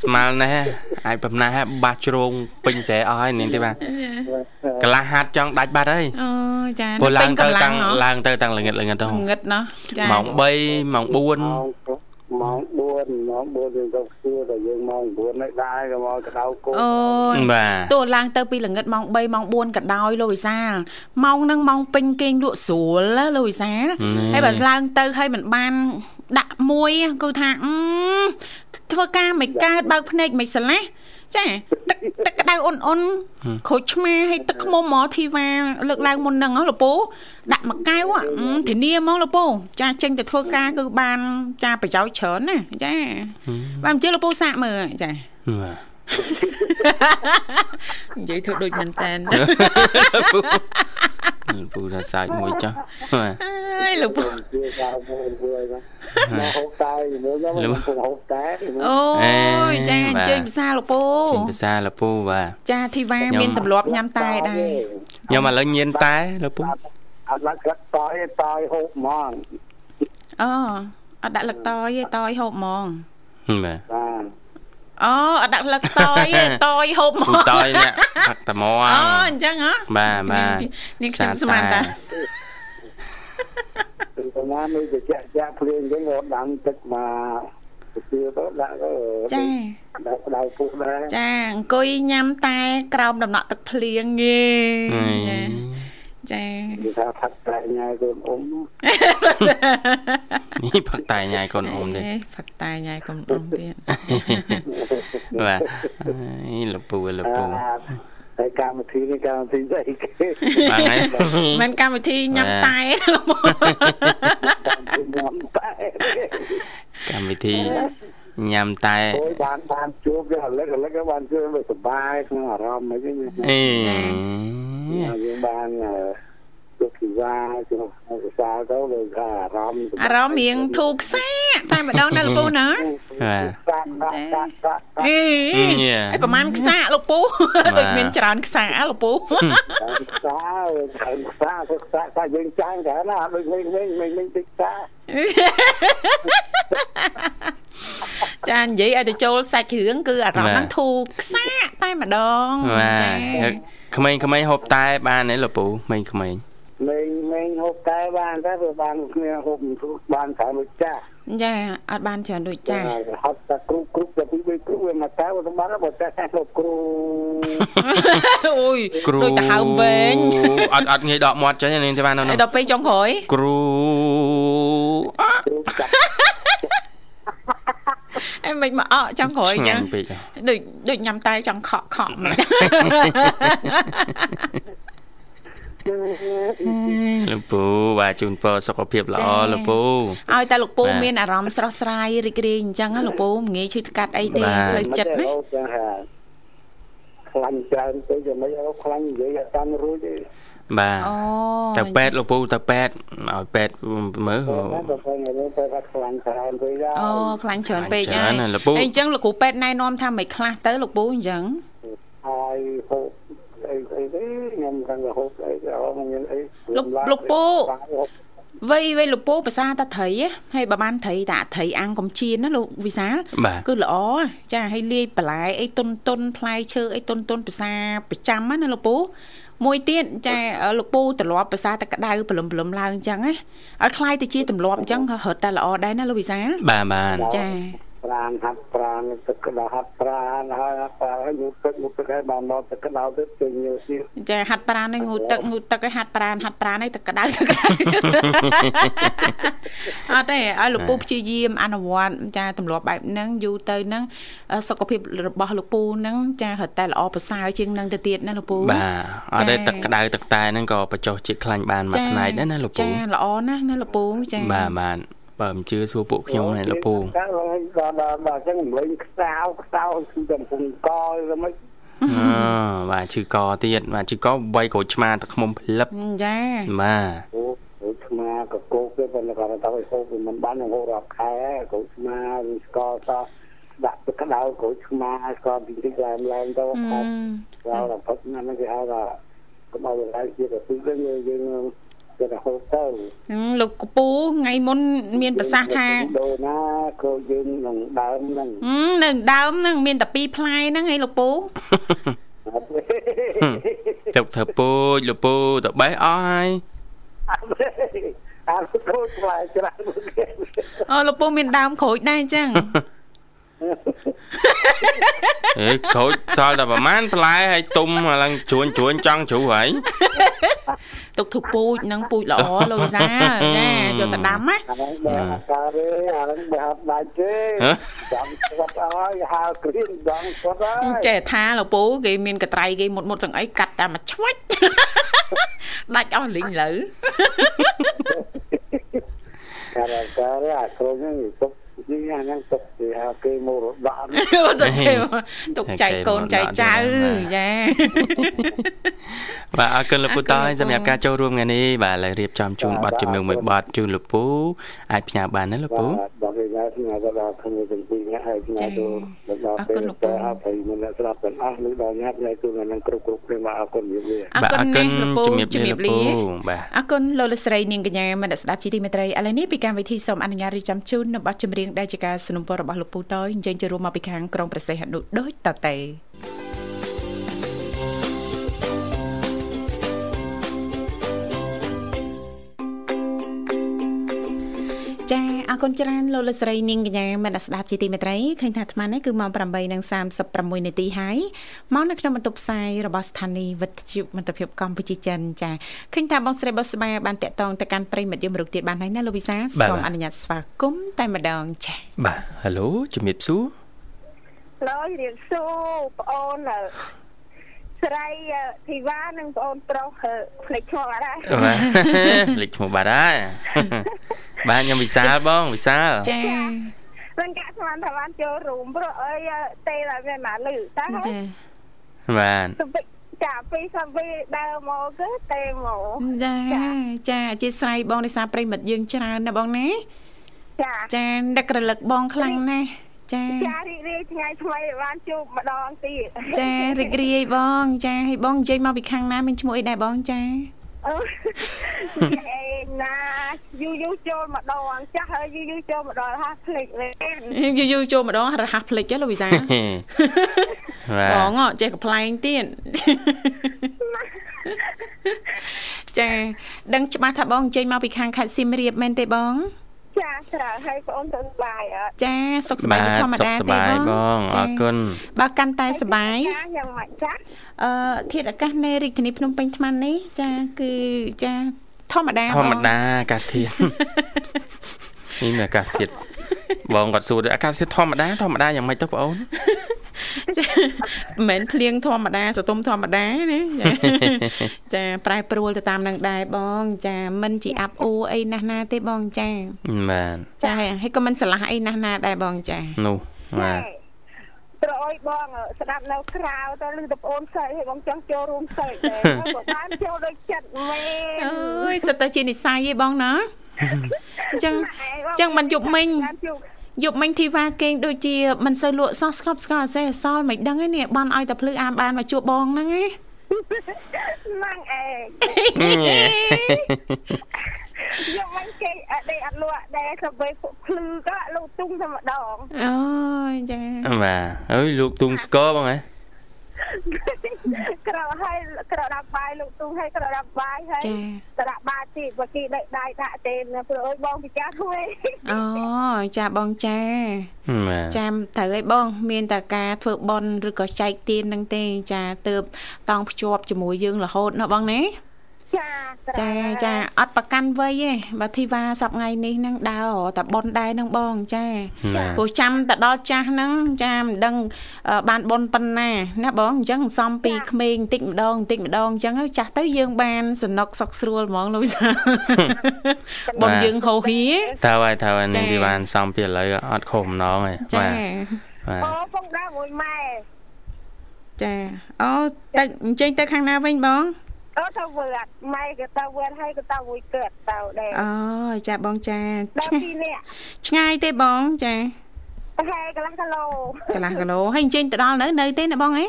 Speaker 2: ស្មាល់ណែអាចបំណាស់បាសជ្រងពេញស្រែអស់ហើយនាងទេបាទកន្លះហាត់ចង់ដាច់បាត់ហើយ
Speaker 1: អូចា
Speaker 2: ពេលឡើងទៅតាំងឡើងទៅតាំងល្ងិតល្ងិតទៅ
Speaker 1: ល្ងិតណោះ
Speaker 2: ចាម៉ោង3ម៉ោង4
Speaker 4: ម៉ោង4ម៉ោង4យើងទៅ ខ្ពស់តែយើងម៉ោង9នៅដែរក៏មកកដៅគោ
Speaker 1: អូយ
Speaker 2: បាទ
Speaker 1: ទោះឡើងទៅពីល្ងិតម៉ោង3ម៉ោង4ក៏ដោយលោកវិសាលម៉ោងហ្នឹងម៉ោងពេញគេងលក់ស្រួលណាលោកវិសាលហើយបើឡើងទៅហើយមិនបានដាក់មួយគឺថាធ្វើការមិនកើតបើកភ្នែកមិនស្រឡះ ចាទឹកទឹកក្តៅអ៊ុនអ៊ុនក្រូចឆ្មាហើយទឹកខ្មុំហ្មងធីវ៉ាលើកឡើងមុនហ្នឹងហ៎លពូដាក់មួយកែវធានាហ្មងលពូចាចេញទៅធ្វើការគឺបានចាប្រយោជន៍ច្រើនណាចាបានអញ្ជើញលពូសាកមើលចា និយាយធ្វើដូចមែនតែន
Speaker 2: ពូថាសាច់មួយចុះ
Speaker 1: ហើយលោកពូ
Speaker 4: មកហូបតែមើលខ្ញុំពុំហូបតែ
Speaker 1: អូយចាអញ្ជើញភាសាលោកពូ
Speaker 2: អញ្ជើញភាសាលោកពូបាទ
Speaker 1: ចាធីវ៉ាមានទម្លាប់ញ៉ាំតែដែរ
Speaker 2: ខ្ញុំឥឡូវញៀនតែលោកពូ
Speaker 4: អត់ឡើងកាត់តយតយហូបហ្មង
Speaker 1: អូអត់ដាក់លឹកតយទេតយហូបហ្មង
Speaker 2: បាទបាទ
Speaker 1: អូអត់ដាក់លឹកតយទេតយហូបហ្មង
Speaker 2: តយនេះផឹកតែហ្មង
Speaker 1: អូអញ្ចឹងហ៎
Speaker 2: បាទបាទ
Speaker 1: នេះខ្ញុំស្មានតា
Speaker 4: ប្រហែលនេះជាចាក់ចាក់ភ្លៀងអញ្ចឹងរត់ដាំទឹកមកទៅទៅដាក់ទៅ
Speaker 1: ចា
Speaker 4: ដាក់ដៅពុះដែរ
Speaker 1: ចាអង្គុយញ៉ាំតែក្រោមដំណក់ទឹកភ្លៀងងា ចា
Speaker 4: គេថាផឹកតែញ៉ាយកូនអ៊ំ
Speaker 2: នេះផឹកតែញ៉ាយកូនអ៊ំទេ
Speaker 1: ផឹកតែញ៉ាយកូនអ៊ំទៀត
Speaker 2: បាទអីលពូលពូ
Speaker 4: ហើយកម្មវិធីនេះកម្មវិធីស្អីគេ
Speaker 2: បាទហ្នឹង
Speaker 1: មិនកម្មវិធីញ៉ាំតែ
Speaker 4: ញ៉ាំតែ
Speaker 2: កម្មវិធី ញ៉ាំតែ
Speaker 4: អូយបានបានជួបវាលឹកលឹកបានជួបវាសុបាយក្នុងអារម្មណ៍អី
Speaker 2: អេ
Speaker 4: យើងបានជួបទុកពីវ៉ាជំភាសាទៅលើអារម្មណ៍
Speaker 1: អារម្មណ៍រៀងធូរខ្សាតែម្ដងណាលោកពូណា
Speaker 4: សាក់សាក់សាក់សាក់
Speaker 1: អេអីប្រហែលខ្សាលោកពូដូចមានច្រើនខ្សាលោកពូ
Speaker 4: ខ្សាហើយខ្សាខ្សាខ្សាយើងចាញ់តែណាដូចវិញវិញវិញវិញតិចខ្សា
Speaker 1: ចានិយាយឲ្យទៅចូលសាច់រឿងគឺអារម្មណ៍ហ្នឹងធូរខ្សាតែម្ដង
Speaker 2: បាទក្មេងៗហូបតែបានទេលោកពូក្មេងៗ
Speaker 4: មេងមេងហូបតែបានតែវាបានគ្នាហូបបានតែមួយចាស់
Speaker 1: ចាអត់បានច្រើនដូចចាស់
Speaker 4: ហត់តែគ្រូគ្រូទៅពីគ្រូវាមកតែទៅបានបើតែតែលោកគ្រូ
Speaker 1: អូយ
Speaker 2: គ្រូ
Speaker 1: ដូចទៅហើមវែង
Speaker 2: អត់អត់ងាយដកមាត់ចេញនេះទេបាននៅ
Speaker 1: ហើយដល់ពេលចុងក្រោយ
Speaker 2: គ្រូ
Speaker 4: គ្រូចាក់
Speaker 1: អីមិនមកអកចុងក្រោយអញ្ចឹង
Speaker 2: ឆ្ងាញ់ពេក
Speaker 1: ដូចដូចញ៉ាំតែចង់ខក់ខក់ម្ល៉េះ
Speaker 2: លោកពូបាទជូនពរសុខភាពល្អលោកពូ
Speaker 1: ឲ្យតែលោកពូ
Speaker 2: បាទ
Speaker 1: មានអារម្មណ៍ស្រស់ស្រាយរីករាយអញ្ចឹងណាលោកពូមិនងាយឈឺថ្កាត់អីទេ
Speaker 2: បាទ
Speaker 1: ផ្លូវចិត្តណា
Speaker 4: ចាហាខ្លាញ់ច្រើនទៅយ៉ាងម៉េចអូខ្លាញ់និយាយឲ្យតាមរួចទេ
Speaker 2: បាទ
Speaker 1: អូ
Speaker 2: ទៅពេទ្យលោកពូទៅពេទ្យឲ្យពេទ្យមើល
Speaker 4: តែទៅពេលនេះទៅថាខ្លាញ់ច្រើនពេកហើយ
Speaker 1: អូខ្លាញ់ច្រើនពេក
Speaker 2: ខ្លា
Speaker 1: ហើ
Speaker 2: ញ់
Speaker 1: យ
Speaker 2: ច្រើនណាស់លោកពូ
Speaker 1: អីអញ្ចឹងលោកគ្រូពេទ្យណែនាំថាមិនខ្លះទៅលោកពូអញ្ចឹង
Speaker 4: ហើយហូបអីអីទេខ្ញុំកាន់តែហូបអីទៅអត់មានអី
Speaker 1: លោកលោកពូវៃវៃលោកពូភាសាតាត្រីហ៎ហើយបើបានត្រីតាត្រីអាំងកំជៀនណាលោកវិសាល
Speaker 2: បាទ
Speaker 1: គឺល្អចាហើយលាយបន្លែអីតុនតុនផ្លែឈើអីតុនតុនភាសាប្រចាំណាលោកពូ មួយទៀតចាលោកពូត្រឡប់ភាសាតែក្តៅព្រលឹមព្រលឹមឡើងអញ្ចឹងណាឲ្យคล้ายទៅជាទម្លាប់អញ្ចឹងក៏រត់តែល្អដែរណាលោកវិសាល
Speaker 2: បាទបាទ
Speaker 1: ចា
Speaker 4: ប្រានហាត់ប្រានទឹកក្តៅហាត់ប្រានហើយហាត់ប្រានហើយយកទឹកមកទឹកឲ្យបានមកទឹកក្តៅទៅជិះញើសទៀត
Speaker 1: ចាហាត់ប្រានឲ្យងូតទឹកងូតទឹកឲ្យហាត់ប្រានហាត់ប្រានឲ្យទឹកក្តៅទឹកក្តៅអត់ទេឲ្យលោកពូព្យាយាមអនុវត្តចាទម្លាប់បែបហ្នឹងយូរទៅហ្នឹងសុខភាពរបស់លោកពូហ្នឹងចារត់តែល្អប្រសើរជាងហ្នឹងទៅទៀតណាលោកពូ
Speaker 2: បាទអត់ទេទឹកក្តៅទឹកតែហ្នឹងក៏បញ្ចុះជាតិខ្លាញ់បានមួយផ្នែកដែរណាលោកពូ
Speaker 1: ចាល្អណាស់ណាលោកពូចា
Speaker 2: បាទបាទ បើមិនជឿសួរពួកខ្ញុំណាលោកពូ
Speaker 4: តែដល់ដល់ដល់ចឹងលេងខ្សោខ្សោគឺតែពុំកទៅមិន
Speaker 2: អឺបាទឈឺកទៀតបាទឈឺកវាយក្រូចឆ្មាទឹកខ្មុំផ្លឹប
Speaker 1: ចា
Speaker 2: បាទ
Speaker 4: អូអូឆ្មាក៏គោកទៅប៉ុន្តែគាត់ទៅហូបវាមិនបានហូបរាប់ខែគោឆ្មាឬស្ករសដាក់ទឹកក្តៅគោឆ្មាស្ករពីតិចឡើងឡើងទៅខត់ដល់ផុតណាស់គេហៅថាកុំឲ្យឡើងជាទៅគឺយើង យើងគេទៅហូបទៅ
Speaker 1: លោកកពូថ្ងៃមុន មានប្រសាសន៍ថា
Speaker 4: ដូរណាក៏យើងនឹងដើមហ្នឹង
Speaker 1: នៅដើមហ្នឹងមានតែពីរផ្លែហ្នឹងឯងលោកពូ
Speaker 2: ទឹកធ្វើពូជលោកពូទៅបេះអស់ហើយ
Speaker 4: អត់គោខ្លាចច្រើន
Speaker 1: អូលោកពូមានដើមក្រូចដែរអញ្ចឹង
Speaker 2: អេក្រូចសល់តែប្រហែលផ្លែហើយទុំឡើងជួញជួញចង់ជ្រូហើយ
Speaker 1: ទុកធុពូជហ្នឹងពូជល្អលោកវិសាលចាយកទៅដាំណា
Speaker 4: អាហ្នឹងបើអត់កើតទេអាហ្នឹងបើអត់ដាច់ទេចង់ស្វាត់អើយហៅគ្រៀងចង់ស្វាត់អើយ
Speaker 1: ចេះថាលោកពូគេមានកត្រៃគេមុតមុតសឹងអីកាត់តែមួយឆ្វាច់ដាច់អស់លីងលើ
Speaker 4: ការការអាគ្រូហ្នឹងទុក នេះអាហ្នឹងទុកគេហៅគេមករដក
Speaker 1: បើសិនគេទុកចែកកូនចែកចៅចា
Speaker 2: បាទអរគុណលោកពូតហើយសម្រាប់ការចូលរួមថ្ងៃនេះបាទឥឡូវរៀបចំជូនប័ណ្ណជំនឿមួយប័ណ្ណជូនលោកពូអាចផ្ញើបានណាលោកពូ
Speaker 4: បាទគេថាខ្ញុំក៏ដល់គ្នាទាំងពីរនាក់ ហើយខ្ញុំទៅដល់ពេលទៅអត់ហើយមិនស្ដាប់ទាំងអស់នឹងដល់ញ៉ាំញ៉ៃគឺនឹងគ្រប់គ្រប់គ្នាមកអរគុណវាវា
Speaker 1: អរ
Speaker 2: បាទ
Speaker 1: គុ
Speaker 2: អ
Speaker 1: ណ
Speaker 2: រគុ
Speaker 1: ណា
Speaker 2: ណ
Speaker 1: ស់លោកពូ
Speaker 2: ជំរាប
Speaker 1: ជំ
Speaker 2: លា
Speaker 1: រា
Speaker 2: លោក
Speaker 1: ប
Speaker 2: ពូ
Speaker 1: លា
Speaker 2: បាទ
Speaker 1: អរគុណលោកលកស្រីនាងកញ្ញាមនស្ដាប់ជីទីមេត្រីឥឡូវនេះពីកម្មវិធីសូមអនុញ្ញាតរៀបចំជូននៅប័ណ្ណចម្រៀងដែលជាការสนับสนุนរបស់លោកពូតយអញ្ជើញចូលរួមមកពីខាងក្រុងប្រសេះហនុដូចតទៅ អរគុណច្រើនលោកលកស្រីនាងកញ្ញាមនស្ដាប់ជាទីមេត្រីឃើញថាអាត្មានេះគឺម៉ោង8:36នាទីហើយមកនៅក្នុងបន្ទប់ផ្សាយរបស់ស្ថានីយ៍វិទ្យុមិត្តភាពកម្ពុជាចិនចាឃើញថាបងស្រីបុស្បាបានតាក់ទងទៅកាន់ប្រិមិត្តយមរុកទៀតបានហើយណាលោកវិសាសូមអនុញ្ញាតស្វាគមន៍តែម្ដងចា
Speaker 2: បាទ Halo ជំរាបសួរ
Speaker 5: ឡើយរៀបសួរបងអូន ស្រីធីវ៉ានិងបងអូនប្រុសភ្លេចឈ្មោះអត់ដែរ
Speaker 2: បាទលេខឈ្មោះបាត់ហើយបាទខ្ញុំវិសាលបងវិសាល
Speaker 1: ចា
Speaker 5: មិនកាក់ស្មានថាបានចូលរួមព្រោះអើយទេតែវាមកលឺតើ
Speaker 1: ចា
Speaker 2: បាទ
Speaker 5: ទៅ
Speaker 6: ចាពីសាវីដើរមកគឺទេមក
Speaker 1: ចាចាអធិស្ឋានបងនេសាប្រិមិត្តយើងច្រើនណាបងណា
Speaker 6: ចា
Speaker 1: ចាដឹករលឹកបងខ្លាំងណាស់ ចា
Speaker 6: ចារីករាយថ្ងៃថ្មីបានជួបម្ដងទៀត
Speaker 1: ចារីករាយបង ចាហើយបងនិយាយមកពីខាងណាមានឈ្មោះអីដែរបងចា
Speaker 6: អឺណាយូរយូរចូលម្ដងចាស់ហើយយូរយូរចូលម្ដងរហ័សភ្លេចលេ
Speaker 1: ងយូរយូរចូលម្ដងរហ័សភ្លេចទេលោកវិសាបងចេះកំ pl ែងទៀតចាដឹងច្បាស់ថាបងចេញមកពីខាងខេត្តសៀមរាបមែនទេបង
Speaker 6: ចាច្រើនហើយបងអូនទៅសុបាយអត់
Speaker 1: ចាសុខសប្បាយធម្មតាទេ
Speaker 2: បងបងអរគុណ
Speaker 1: បើកាន់តែសុបាយ
Speaker 6: យ៉ាងម៉េចចា
Speaker 1: អឺធាតុអាកាសនៅរាជធានីភ្នំពេញថ្មនេះចាគឺចាធម្មតា
Speaker 2: ធម្មតាអាកាសធាតុនេះអាកាសធាតុ បងគាត់សួរអាកាសធាតុធម្មតាធម្មតាយ៉ាងម៉េចទៅបងអូន
Speaker 1: មិនមែនភ្លៀងធម្មតាសតុំធម្មតាណាចាប្រែប្រួលទៅតាមនឹងដែរបង ចាមិនជាអាប់អ៊ូអីណាស់ណាទេបងចា
Speaker 2: បាទ
Speaker 1: ចាហើយក៏មិនស្រឡះអីណាស់ណាដែរបងចា
Speaker 2: នោះបាទ
Speaker 6: ត្រអុយបងស្ដាប់នៅក្រៅទៅលឺតែប្អូនសើចឲ្យបងចង់ចូលរួមសើចដែរបើបានចូលដូចចិត្តមែន
Speaker 1: អើយសិតតែជានិស័យឯងបងណា អញ្ចឹងអញ្ចឹងមិនយប់មិញយប់មិញធីវ៉ាគេងដូចជាមិនសូវលក់សោះស្កប់ស្កល់អសេះអសល់មិនដឹងទេនេះបានឲ្យតែភ្លឺអាមបានមកជួបបងហ្នឹងឯង
Speaker 6: ហ្នឹងឯងយកមិនគេអត់ដេកអត់លក់ដែរទៅពេលភ្លឺក៏លោកទុំតែម្ដង
Speaker 1: អូយចា
Speaker 2: បាទអើយលោកទុំស្គរបងហ៎
Speaker 6: ក្រឲ្យក្រដាក់បាយលោកទូឲ្យក្រដាក់បាយហើយទៅដាក់បាយទៀតបើគេដេកដៃដាក់ទេព្រោះអើយបងពិចារធ្វើ
Speaker 1: អូចាបងចាចាំត្រូវឲ្យបង មានតែការធ្វើបន់ឬក៏ចែកទាននឹងទេ ចាទៅតង់ភ្ជាប់ជាមួយយើងរហូតណាបងណា ចាចាអត់ប្រកាន់វ័យទេបើធីវ៉ាសប្ងៃនេះនឹងដើរតែប៉ុនដែរនឹងបងចាព្រោះចាំទៅដល់ចាស់ហ្នឹងចាមិនដឹងបានប៉ុនប៉ុណ្ណាណាបងអញ្ចឹងសំពីក្មេងតិចម្ដងតិចម្ដងអញ្ចឹងចាស់ទៅយើងបានសំណុកសុកស្រួលហ្មងលោកវិសាប៉ុនយើងហោហៀ
Speaker 2: តើហើយតើហើយនេះទីបានសំពីឥឡូវអត់ខុសម្ដងទេ
Speaker 1: ចា
Speaker 6: អូពងដែរមួយម៉ែ
Speaker 1: ចាអូទៅអញ្ចឹងទៅខាងណាវិញបង
Speaker 6: អត់ទៅវត្តម៉ែក៏ទៅវត្តហើយក៏ទៅមួយកើតទៅដែរ
Speaker 1: អូចាបងចា
Speaker 6: ដល់ពីនេះ
Speaker 1: ឆ្ងាយទេបងចា
Speaker 6: ហើយកន្លះគីឡូ
Speaker 1: កន្លះគីឡូហើយអញ្ចឹងទៅដល់នៅនៅទេណាបងអី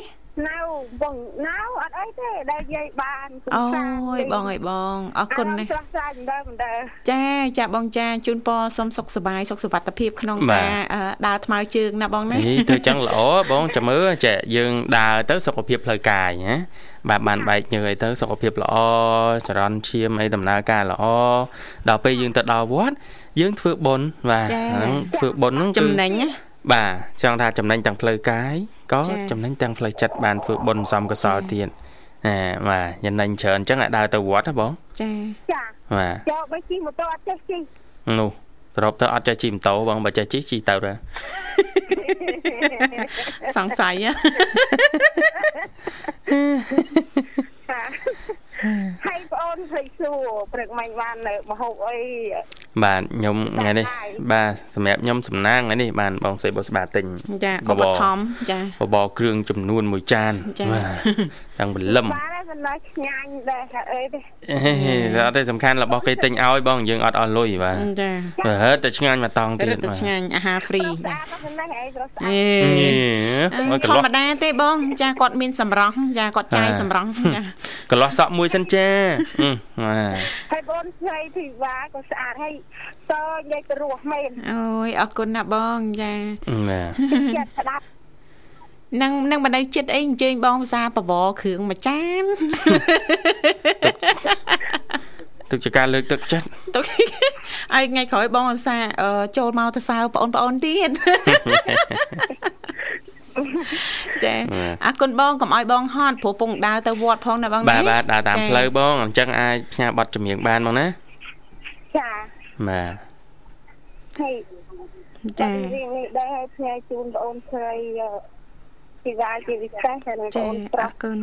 Speaker 6: នៅបងនៅអត់អីទេដែលយាយបាន
Speaker 1: អូយបងអើយបងអរគុណណាស់
Speaker 6: ស្រស់ស្រាយមិនដែរមិនដែរ
Speaker 1: ចាចាបងចាជូនពរសុំសុខសប្បាយសុខសុវត្ថិភាពក្នុងការដើរថ្មើរជើងណាបងណា
Speaker 2: នេះទៅចឹងល្អបងចាំមើលចាយើងដើរទៅសុខភាពផ្លូវកាយណាបាទបានបែកញើអីទៅសុខភាពល្អចរន្តឈាមអីដំណើរការល្អដល់ពេលយើងទៅដល់វត្តយើងធ្វើបុណ្យបាទហ្នឹងធ្វើបុណ្យហ្នឹង
Speaker 1: ចំណេញណា
Speaker 2: បាទចង់ថាចំណេញទាំងផ្លូវកាយ ក៏ចំណេញទាំងផ្លូវចិត្តបានធ្វើបុណ្យសំកុសលទៀតអាបាទចំណេញច្រើនអញ្ចឹងឲ្យដើរទៅវត្តណាបង
Speaker 1: ចា
Speaker 6: ចា
Speaker 2: បាទ
Speaker 6: ចូលបើជិះម៉ូតូអត់ចេះជិះ
Speaker 2: នោះត្រប់ទៅអត់ចេះជិះម៉ូតូបងបើចេះជិះជិះទៅទៅ
Speaker 1: សង្ស័យ
Speaker 6: ហើ យបងអូនឃើញសួរព្រឹកមិញបាននៅមហូបអី
Speaker 2: បាទខ្ញុំថ្ងៃនេះបាទសម្រាប់ខ្ញុំសំណាងថ្ងៃនេះបានបងស្រីបុស្បាទិញ
Speaker 1: ចាឧបត្ថម្ភចា
Speaker 2: បបរគ្រឿងចំនួនមួយចានបាទទាំងបលឹម
Speaker 6: បាទមិនដល់ឆ្ងាញ់ដែរអីទេ
Speaker 2: អត់ទេសំខាន់របស់គេទិញឲ្យបងយើងអត់អស់លុយបាទ
Speaker 1: ចា
Speaker 2: បើហឺតែឆ្ងាញ់មកតង់ទៀត
Speaker 1: បាទឆ្ងាញ់អាហារហ្វ្រី
Speaker 6: ចាអេ
Speaker 1: ធម្មតាទេបង ចាគាត់មានសម្រស់ចាគាត់ចាយសម្រស់ចា
Speaker 2: កន្លោះសក់មួយសិនចាបាទ
Speaker 6: ហើយបងស្រីធីវ៉ាក៏ស្អាតហើយតនិយាយទៅរស់មែន
Speaker 1: អូយអរគុណណាបងចា
Speaker 2: បាទ
Speaker 6: ចិត្តស្ដាប់
Speaker 1: នឹងនឹងបណ្ដៃចិត្តអីអញ្ជើញបងភាសាបវរគ្រឿងមួយចាន
Speaker 2: ទឹកជាការលើកទឹកចិត្ត
Speaker 1: ទុកឲ្យថ្ងៃក្រោយបងភាសាចូលមកទៅសើបងប្អូនទៀត ចាអរគុណបងកុំឲ្យបងហត់ព្រោះពងដើរទៅវត្តផងណាបង
Speaker 2: បាទបាទដើរតាមផ្លូវបងអញ្ចឹងអាចផ្ញើប័ណ្ណចម្រៀងបានបងណា
Speaker 6: ចា
Speaker 2: បាទ
Speaker 6: ហើយចារៀងនេះដែរឲ្យផ្ញើជូនបងអូនស្រីជីវ៉ាជាពិសេសហើយបងអូនប្រុស
Speaker 1: អរគុណ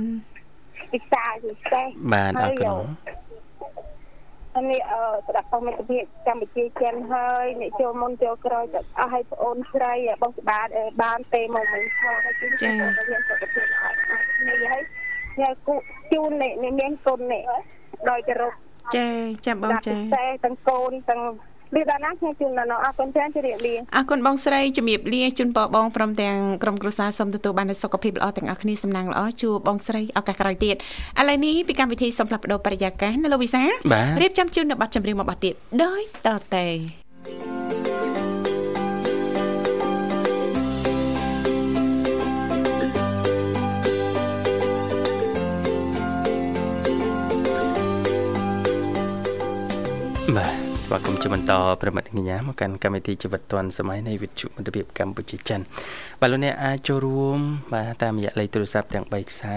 Speaker 6: ពិសាជាពិសេស
Speaker 2: បាទអរគុណ
Speaker 6: នេះអឺស្ដាប់មិត្តភាពកម្ពុជាចិនហើយអ្នកចូលមុនចូលក្រោយទៅអស់ឲ្យបងអូនស្រីបងស្បាតបានទេមកវិញផងហើយជូនចា៎មានសុខភាពល្អនេះហើយ
Speaker 5: ញ៉ែគូជូននេះមានកូននេះដោយចរុក
Speaker 1: ចាចាំបងចា
Speaker 5: តែទាំងកូនទាំង លឺដល់ណាខ្ញុំជូនដល់អរគុណច្រើនជម្រាបលា
Speaker 1: អរគុណបងស្រីជំរាបលាជូនពរបងព្រមទាំងក្រុមគ្រួសារសូមទទួលបានសុខភាពល្អទាំងអស់គ្នាសំណាងល្អជួបបងស្រីឱកាសក្រោយទៀតឥឡូវនេះពីកម្មវិធីសូមផ្លាស់ប្ដូរបរិយាកាសនៅលោកវិសារៀបចំជូននៅប័ណ្ណចម្រៀងមួយប័ណ្ណទៀតដោយតទៅ
Speaker 2: វាគមន៍ជាបន្តប្រិមិត្តកញ្ញាមកកាន់កម្មវិធីជីវិតឌွန်សម័យនៃវិទ្យុមិត្តភាពកម្ពុជាចិនបាទលោកអ្នកអាចចូលរួមបាទតាមរយៈលេខទូរស័ព្ទទាំង3ខ្សែ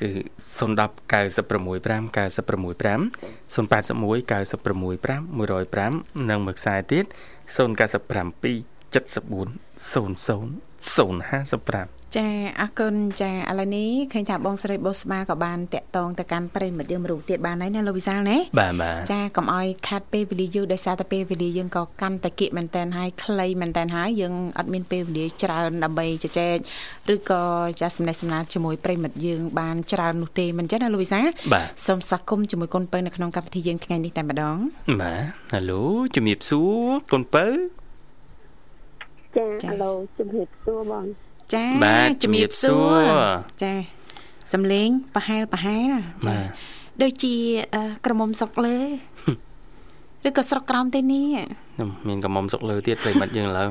Speaker 2: គឺ010 965 965 081 965 105និងមួយខ្សែទៀត097 74 00 055
Speaker 1: ចាអរគុណចាឥឡូវនេះឃើញថាបងស្រីបូស្បាក៏បានតាក់តងទៅកាន់ប្រិមិត្តយើងរូបទៀតបានហើយណាលោកវិសាលណា
Speaker 2: បាទបាទ
Speaker 1: ចាកុំឲ្យខាត់ពេលវេលាយូរដោយសារតែពេលវេលាយើងក៏កាន់តែគៀកមែនតែនហើយខ្លីមែនតែនហើយយើងអត់មានពេលវេលាច្រើនដើម្បីជជែកឬក៏ចាសំណេះសំណាលជាមួយប្រិមិត្តយើងបានច្រើននោះទេមិនចឹងណាលោកវិសាលសូមស្វាគមន៍ជាមួយកូនពៅនៅក្នុងកម្មវិធីយើងថ្ងៃនេះតែម្ដង
Speaker 2: បាទហៅឡូជំរាបសួរកូនពៅ
Speaker 5: ចាហៅឡូជំរាបសួរបង
Speaker 1: ចាជំរាបសួរចាសំលេងប្រហែលប្រហែលចាដូចជាក្រមុំសុកលើឬក៏ស្រុកក្រោមទេនេះ
Speaker 2: មានក្រមុំសុកលើទៀតប្រិមិត្តយើងឥឡូវ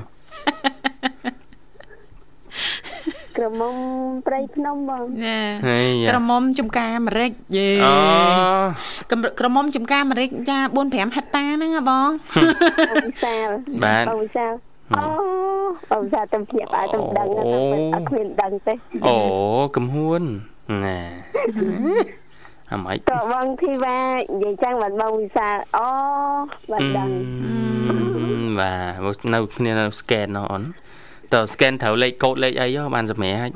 Speaker 5: ក្រមុំព្រៃភ្នំបង
Speaker 1: ចាក្រមុំចំការអាមេរិកយេអូក្រមុំចំការអាមេរិកចា4 5ហិតតាហ្នឹងហ៎បង
Speaker 5: វិសាល
Speaker 2: បាទ
Speaker 5: បងវិសាល អូបងសាទៅភ្ញាក់ឲ្យទៅដឹងអត់គ្មានដឹងទេ
Speaker 2: អូកំហួនណាអាម៉េច
Speaker 5: តបងធីវ៉ានិយាយចឹងបាត់បងវិសាអូបាត់ដឹង
Speaker 2: បាទនៅគ្នានៅ scan ណោះអូនតើ scan ត្រូវលេខកូដលេខអីហ៎បានសម្រាប់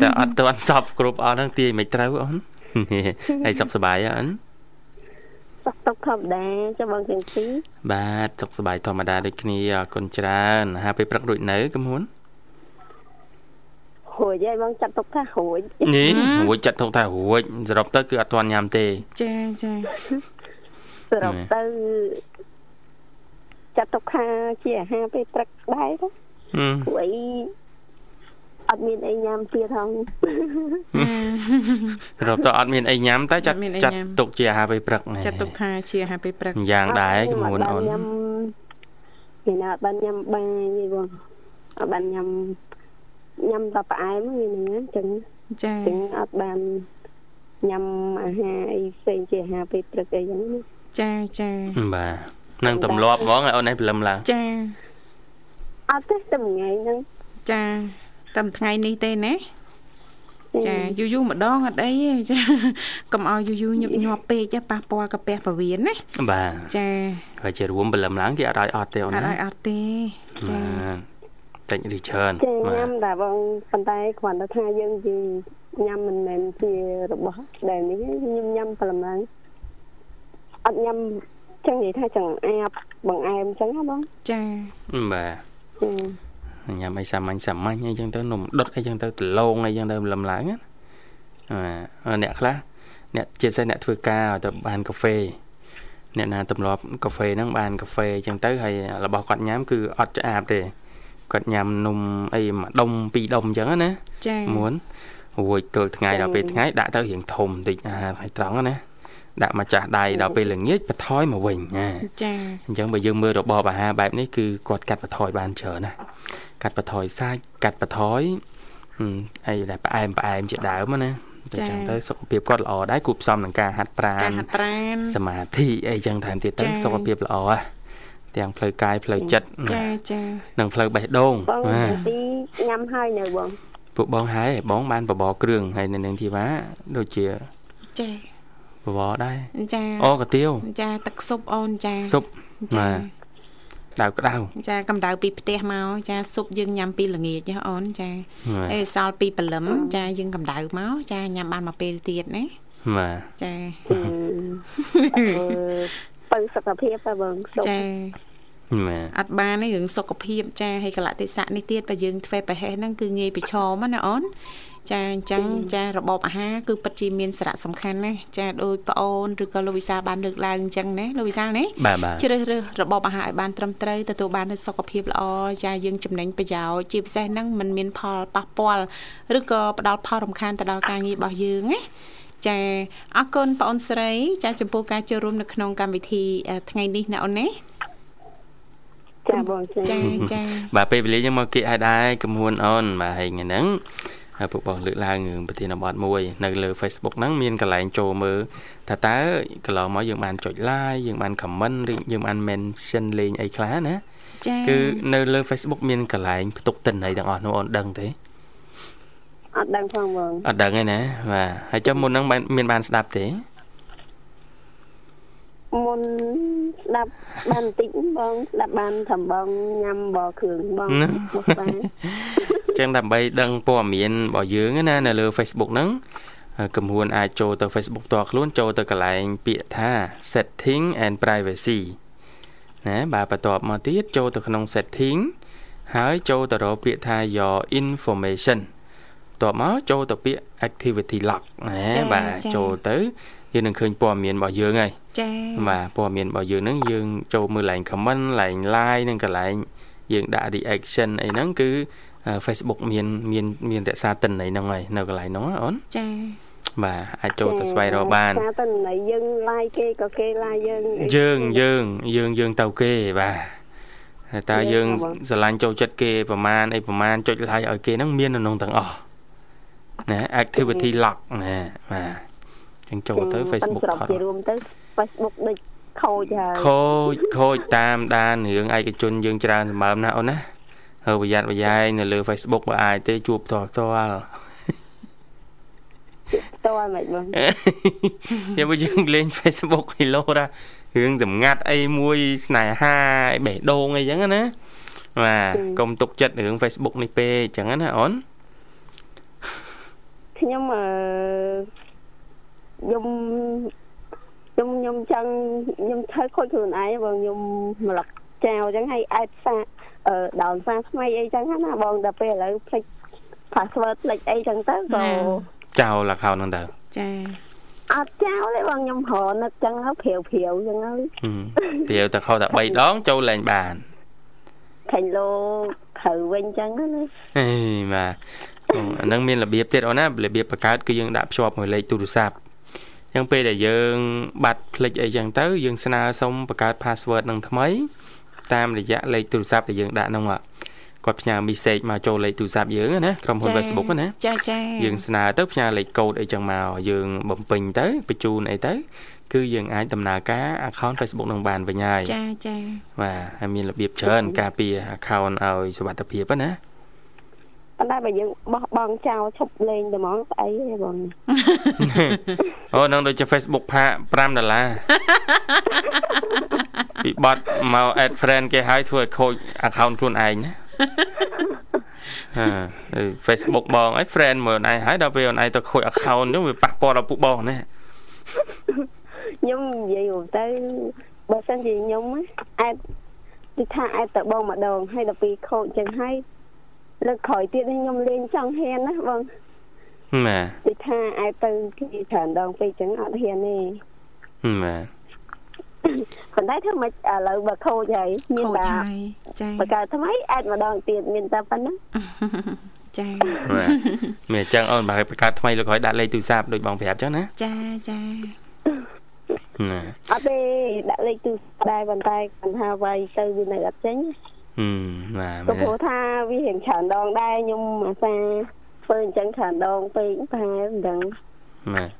Speaker 2: តែអត់ទាន់សពគ្រប់អស់ហ្នឹងទាយមិនត្រូវអូនហើយសុខសប្បាយអត់
Speaker 5: សុខទុក្ខធម្មតាចាំបងទាំងពីរ
Speaker 2: បាទសុខសប្បាយធម្មតាដូចគ្នាអរគុណច្រើនហាពេលព្រឹករួចនៅកំហ៊ុន
Speaker 5: រួចហើយបងចាត់ទុកថារួច
Speaker 2: នេះរួចចាត់ទុកថារួចសរុបទៅគឺអត់ទាន់ញ៉ាំទេ
Speaker 1: ចាចា
Speaker 5: សរុបទៅចាត់ទុកថាជាអាហារពេលព្រឹកដែរទៅព្រោះអីអ ត់មានអីញ៉ាំទៀតហង
Speaker 2: រកទៅអត់មានអីញ៉ាំតែចាត់ចាត់ទុកជាអាហារពេលព្រឹក
Speaker 1: ចាត់ទុកថាជាអាហារពេលព្រឹក
Speaker 2: យ៉ាងដែរគមុនអូនញ៉ាំ
Speaker 5: គេណាអត់បានញ៉ាំបាយទេបងអត់បានញ៉ាំញ៉ាំតែផ្អែមវាហ្នឹងអញ្ចឹង
Speaker 1: ចា
Speaker 5: ចឹងអត់បានញ៉ាំអាហារអីផ្សេងជាអាហារពេលព្រឹកអីចឹង
Speaker 1: ចាចា
Speaker 2: បាទនឹងទម្លាប់ហ្មងអូនឯងព្រលឹមឡើង
Speaker 1: ចា
Speaker 5: អត់ទេតែមួយថ្ងៃហ្នឹង
Speaker 1: ចា តែថ្ងៃនេះទេណាចាយូរយូរម្ដងអត់អីទេចាកុំឲ្យយូរយូរញឹកញាប់ពេកប៉ះពាល់កាពះពវៀនណា
Speaker 2: បាទ
Speaker 1: ចា
Speaker 2: ហើយជារួមបលឹមឡើងគេអត់ឲ្យអត់ទេអូន
Speaker 1: ណាអត់ឲ្យអត់ទេចា
Speaker 2: តិចរីច្រើន
Speaker 5: ញ៉ាំតែបងប៉ុន្តែគ្រាន់តែថាយើងជាញ៉ាំមិនមែនជារបស់ដែលនេះខ្ញុំញ៉ាំបលឹមឡើងអត់ញ៉ាំចឹងនិយាយថាចង្អាបបង្អែមចឹងណាបង
Speaker 1: ចា
Speaker 2: បាទ ញ៉ាំអីសាមញ្ញសាមញ្ញអីចឹងទៅនំដុតអីចឹងទៅដលងអីចឹងទៅលំឡើងណាអ្នកខ្លះអ្នកជាពិសេសអ្នកធ្វើការទៅបានកាហ្វេអ្នកណាទម្លាប់កាហ្វេហ្នឹងបានកាហ្វេអញ្ចឹងទៅហើយរបស់គាត់ញ៉ាំគឺអត់ឆ្អាបទេគាត់ញ៉ាំនំអីមួយដុំពីរដុំអញ្ចឹងណា
Speaker 1: ចា៎
Speaker 2: មួនរួចទល់ថ្ងៃដល់ពេលថ្ងៃដាក់ទៅរៀងធំបន្តិចអាហើយត្រង់ណាដាក់មកចាស់ដៃដល់ពេលល្ងាចបន្ថយមកវិញណា
Speaker 1: ចា
Speaker 2: អញ្ចឹងបើយើងមើលរបបអាហារបែបនេះគឺគាត់កាត់បន្ថយបានច្រើនណា កាត់បន្ថយសាច់កាត់បន្ថយអីដែលផ្អែមផ្អែមជាដើមណាអញ្ចឹងទៅសុខភាពគាត់ល្អដែរគូផ្សំនឹងការហាត់ប្រាណសមាធិអីចឹងថែមទៀតទៅសុខភាពល្អហ៎ទាំងផ្លូវកាយផ្លូវចិត្ត
Speaker 1: ចាចា
Speaker 2: និងផ្លូវបេះដូង
Speaker 5: បាទទីញ៉ាំហើយនៅបង
Speaker 2: ពួកបងហើយបងបានបបរគ្រឿងហើយនៅនឹងធីវ៉ាដូចជា
Speaker 1: ចា
Speaker 2: បបរដែរ
Speaker 1: ចា
Speaker 2: អូកាទៀវ
Speaker 1: ចាទឹកស៊ុបអូនចា
Speaker 2: ស៊ុបបាទ ក្តៅក្តៅ
Speaker 1: ចាកម្ដៅពីផ្ទះមកចាស៊ុបយើងញ៉ាំពីល្ងាចណាអូនចាអេសល់ពីព្រលឹមចាយើងកម្ដៅមកចាញ៉ាំបានមកពេលទៀតណា
Speaker 2: បាទ
Speaker 1: ចា
Speaker 5: បើសុខភាពហ៎បង
Speaker 1: ចាអត់បានទេរឿងសុខភាពចាហើយកលតិសៈនេះទៀតបើយើងធ្វើប្រហែសហ្នឹងគឺងាយប្រឈមណាអូន ចាអញ្ចឹងចារបបអាហារគឺពិតជាមានសារៈសំខាន់ណាស់ចាដោយប្អូនឬក៏លោកវិសាបានលើកឡើងអញ្ចឹងណាលោកវិសាណាជ្រើសរើសរបបអាហារឲ្យបានត្រឹមត្រូវទទួលបាននូវសុខភាពល្អចាយើងចំណេញប្រយោជន៍ជាពិសេសហ្នឹងมันមានផលប៉ះពាល់ឬក៏ផ្ដល់ផលរំខានទៅដល់ការងាររបស់យើងណាចាអរគុណបងអូនស្រី ចាចំពោះការចូលរួមនៅក្នុងកម្មវិធីថ្ងៃនេះណាអូនណា
Speaker 5: ចាបងចា
Speaker 1: ចា
Speaker 2: បាទពេលវេលាយើងមកគៀកឲ្យដែរកំហួនអូនបាទហើយថ្ងៃហ្នឹង ហើយពួកបងលើកឡើងរឿងប្រធានបទមួយ នៅលើ Facebook ហ្នឹងមានកន្លែងចូលមើលថាតើកន្លងមកយើងបានចុច like យើងបាន comment ឬយើងបាន mention លេងអីខ្លះណា
Speaker 1: ចា
Speaker 2: គឺនៅលើ Facebook មានកន្លែងផ្ទុកតិនអីទាំងអស់នោះអូនដឹងទេ
Speaker 5: អត់ដឹងផងបង
Speaker 2: អត់ដឹងទេណាបាទហើយចុះមុនហ្នឹងមានបានស្ដាប់ទេ
Speaker 5: មុនស្ដាប់បានបន្តិចបងស្ដាប់បានត្រឹមបងញ៉ាំបគ្រឿងបងមកបាន
Speaker 2: ចឹងដើម្បីដឹងព័ត៌មានរបស់យើងណានៅលើ Facebook ហ្នឹងកំហួនអាចចូលទៅ Facebook តខ្លួនចូលទៅកន្លែងពាក្យថា setting and privacy ណាបាទបន្ទាប់មកទៀតចូលទៅក្នុង setting ហើយចូលទៅរកពាក្យថា your information បន្ទាប់មកចូលទៅពាក្យ activity log ណាបាទចូលទៅយើងនឹងឃើញព័ត៌មានរបស់យើងហើយ
Speaker 1: ចា៎
Speaker 2: បាទព័ត៌មានរបស់យើងហ្នឹងយើងចូលមើល line comment line like និងកន្លែងយើងដាក់ reaction អីហ្នឹងគឺ Facebook មានមានមានរក្សាតិន័យហ្នឹងហើយនៅកន្លែងហ្នឹងអូន
Speaker 1: ចា៎
Speaker 2: បាទអាចចូលទៅស្វែងរកបាន
Speaker 5: ថាតិន័យយើង like គេក៏គេ like យើង
Speaker 2: យើងយើងយើងយើងទៅគេបាទតើយើងស្រឡាញ់ចូលចិត្តគេប្រមាណអីប្រមាណចុច like ឲ្យគេហ្នឹងមាននៅក្នុងទាំងអស់ណា activity lock ណាបាទចឹងចូលទៅ Facebook
Speaker 5: ថតរួមទៅ Facebook ដូចខូចហើយ
Speaker 2: ខូចខូចតាមដានរឿងឯកជនយើងច្រើនសម្បើមណាអូនណាហើយប្រយ័ត្នប្រយែងនៅលើ Facebook បើអាចទេជួបផ្ទាល់ផ្ទាល់
Speaker 5: តើមិនបង
Speaker 2: យើងបើយើងលេង Facebook គីឡូណារឿងសម្ងាត់អីមួយស្នេហាអីបេះដូងអីចឹងណាបាទកុំទុកចិត្តរឿង Facebook នេះពេកចឹងណាអូន
Speaker 5: ខ្ញុំអឺខ្ញុំ ខ្ញុំខ្ញុំចង់ខ្ញុំធ្វើខូចខ្លួនឯងបងខ្ញុំម្លឹកចោលអញ្ចឹងឲ្យអែតសាអឺដោនសាថ្មីអីចឹងណាបងដល់ពេលឥឡូវភ្លេច password ភ្លេចអីចឹងទៅក៏
Speaker 2: ចោល account ហ្នឹងទៅ
Speaker 1: ចា
Speaker 5: អត់ចោលទេបងខ្ញុំរនឹកចឹងហើយព្រាវព្រាវចឹងហើយ
Speaker 2: ព្រាវតែខុសតែ3ដងចូលលែងបាន
Speaker 5: ខាញ់លោត្រូវវិញចឹងណា
Speaker 2: អេបាទអានឹងមានរបៀបទៀតអូនណារបៀបបង្កើតគឺយើងដាក់ភ្ជាប់មួយលេខទូរស័ព្ទ ចឹងពេលដែលយើងបាត់ភ្លេចអីចឹងទៅយើងស្នើសុំបង្កើត password នឹងថ្មី តាមរយៈលេខទូរស័ព្ទដែលយើងដាក់នោះគាត់ផ្ញើ message មកចូលលេខទូរស័ព្ទយើងណាក្រុមហ៊ុន Facebook ណា
Speaker 1: ចាចា
Speaker 2: យើងស្នើទៅផ្ញើលេខកូដអីចឹងមកយើងបំពេញទៅបញ្ជូនអីទៅគឺយើងអាចដំណើរការ account Facebook នឹងបានវិញហើយ
Speaker 1: ចាចា
Speaker 2: បាទហើយមានរបៀបច្រើនការពារ account ឲ្យសុវត្ថិភាពណា
Speaker 5: ប៉ុន្តែបើយើងបោះបង់ចោលឈប់លេងតែហ្មងស្អីទេបង
Speaker 2: អូនឹងដូចជា Facebook ផាក5ដុល្លារពីបត់មក add friend គេឲ្យធ្វើឲ្យខូច account ខ្លួនឯងណាហ่า Facebook បងឲ្យ friend មើលអូនឯងហើយដល់ពេលអូនឯងទៅខូច account ហ្នឹងវាប៉ះពាល់ដល់ពួកបងណា
Speaker 5: ខ្ញុំនិយាយទៅបើសិនជាខ្ញុំអាចគឺថាអាចទៅបងម្ដងហើយដល់ពេលខូចចឹងហើយ លើកក្រោយទៀតខ្ញុំលេងចង់ហ៊ានណាបង
Speaker 2: បាទ
Speaker 5: គឺថាអាចទៅគេច្រើនដងពេកចឹងអត់ហ៊ានទេ
Speaker 2: បាទ
Speaker 5: ប៉ុន្តែធ្វើមិនឥឡូវបើខូចហើយ
Speaker 1: មានបាចា
Speaker 5: បើកើតថ្មីអាចម្ដងទៀតមានតែប៉ុណ្ណឹង
Speaker 1: ចា
Speaker 2: មានអញ្ចឹងអូនបើបង្កើតថ្មីលោកក្រោយដាក់លេខទូរស័ព្ទដូចបងប្រាប់ចឹងណា
Speaker 1: ចាចា
Speaker 5: អត់ទេដាក់លេខទូរស័ព្ទដែរប៉ុន្តែគាត់ថាវាយទៅវានៅអត់ចេញ
Speaker 2: ហឹមបាទ
Speaker 5: ព្រោះថាវារៀងច្រើនដងដែរខ្ញុំអាសាធ្វើអញ្ចឹងច្រើនដងពេកប្រហែលមិនដឹង
Speaker 2: បាទ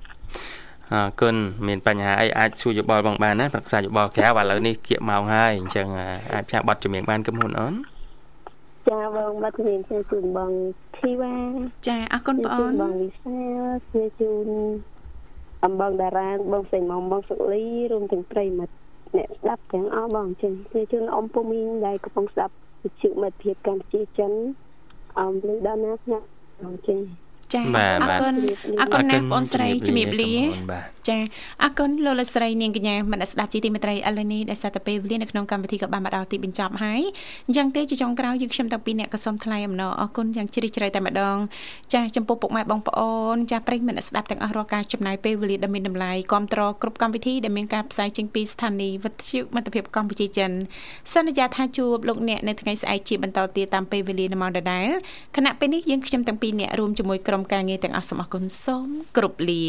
Speaker 2: អរគុណមានបញ្ហាអីអាចសួរយោបល់បងបានណាប្រឹក្សាយោបល់ក្រៅឥឡូវនេះគៀកម៉ោងហើយអញ្ចឹងអាចផ្សាយប័ណ្ណចម្រៀងបានកំហ៊ុនអូន
Speaker 5: ចាបងប័ណ្ណចម្រៀងជួយជូនបងធីវ៉ា
Speaker 1: ចាអរគុណបងអូន
Speaker 5: បងវិសាជួយជូនអំបងតារាបងសេងមុំបងសុលីរួមទាំងប្រិមិត្ត អ្នកស្ដាប់ទាំងអស់បងចឹងជាជនអ៊ំពូមីងដែលកំពុងស្ដាប់វិទ្យុមិត្តភាពកម្ពុជាចិនអមលើដល់ណាស្ងាត់បងចឹង
Speaker 1: ចាអរគុណអរគុណណាស់បងស្រីជំរាបលាចាអរគុណលោកលោកស្រីនាងកញ្ញាមនស្ដាប់ជីទីមេត្រីអលនីដែលសារតែពេលវេលានៅក្នុងកម្មវិធីក៏បានមកដល់ទីបញ្ចប់ហើយអញ្ចឹងទេជាចុងក្រោយយើងខ្ញុំតាំងពីអ្នកក៏សូមថ្លែងអំណរអរគុណយ៉ាងជ្រាលជ្រៅតែម្ដងចាចំពោះពុកម៉ែបងប្អូនចាប្រិយមិត្តស្ដាប់ទាំងអស់រាល់ការចំណាយពេលវេលាដ៏មានតម្លៃគ្រប់តរគ្រប់កម្មវិធីដែលមានការផ្សាយចេញពីស្ថានីយ៍វិទ្យុមិត្តភាពកម្ពុជាចិនសន្យាថាជួបលោកអ្នកនៅថ្ងៃស្អែកជាបន្តទៀតតាមពេលវេលានៅម៉ោងដដែលគណៈពេលនេះយើងខ្ញុំទាំងពីរអ្នករួមជាមួយក្រុមការងារទាំងអស់សូមអរគុណសូមគ្រប់លា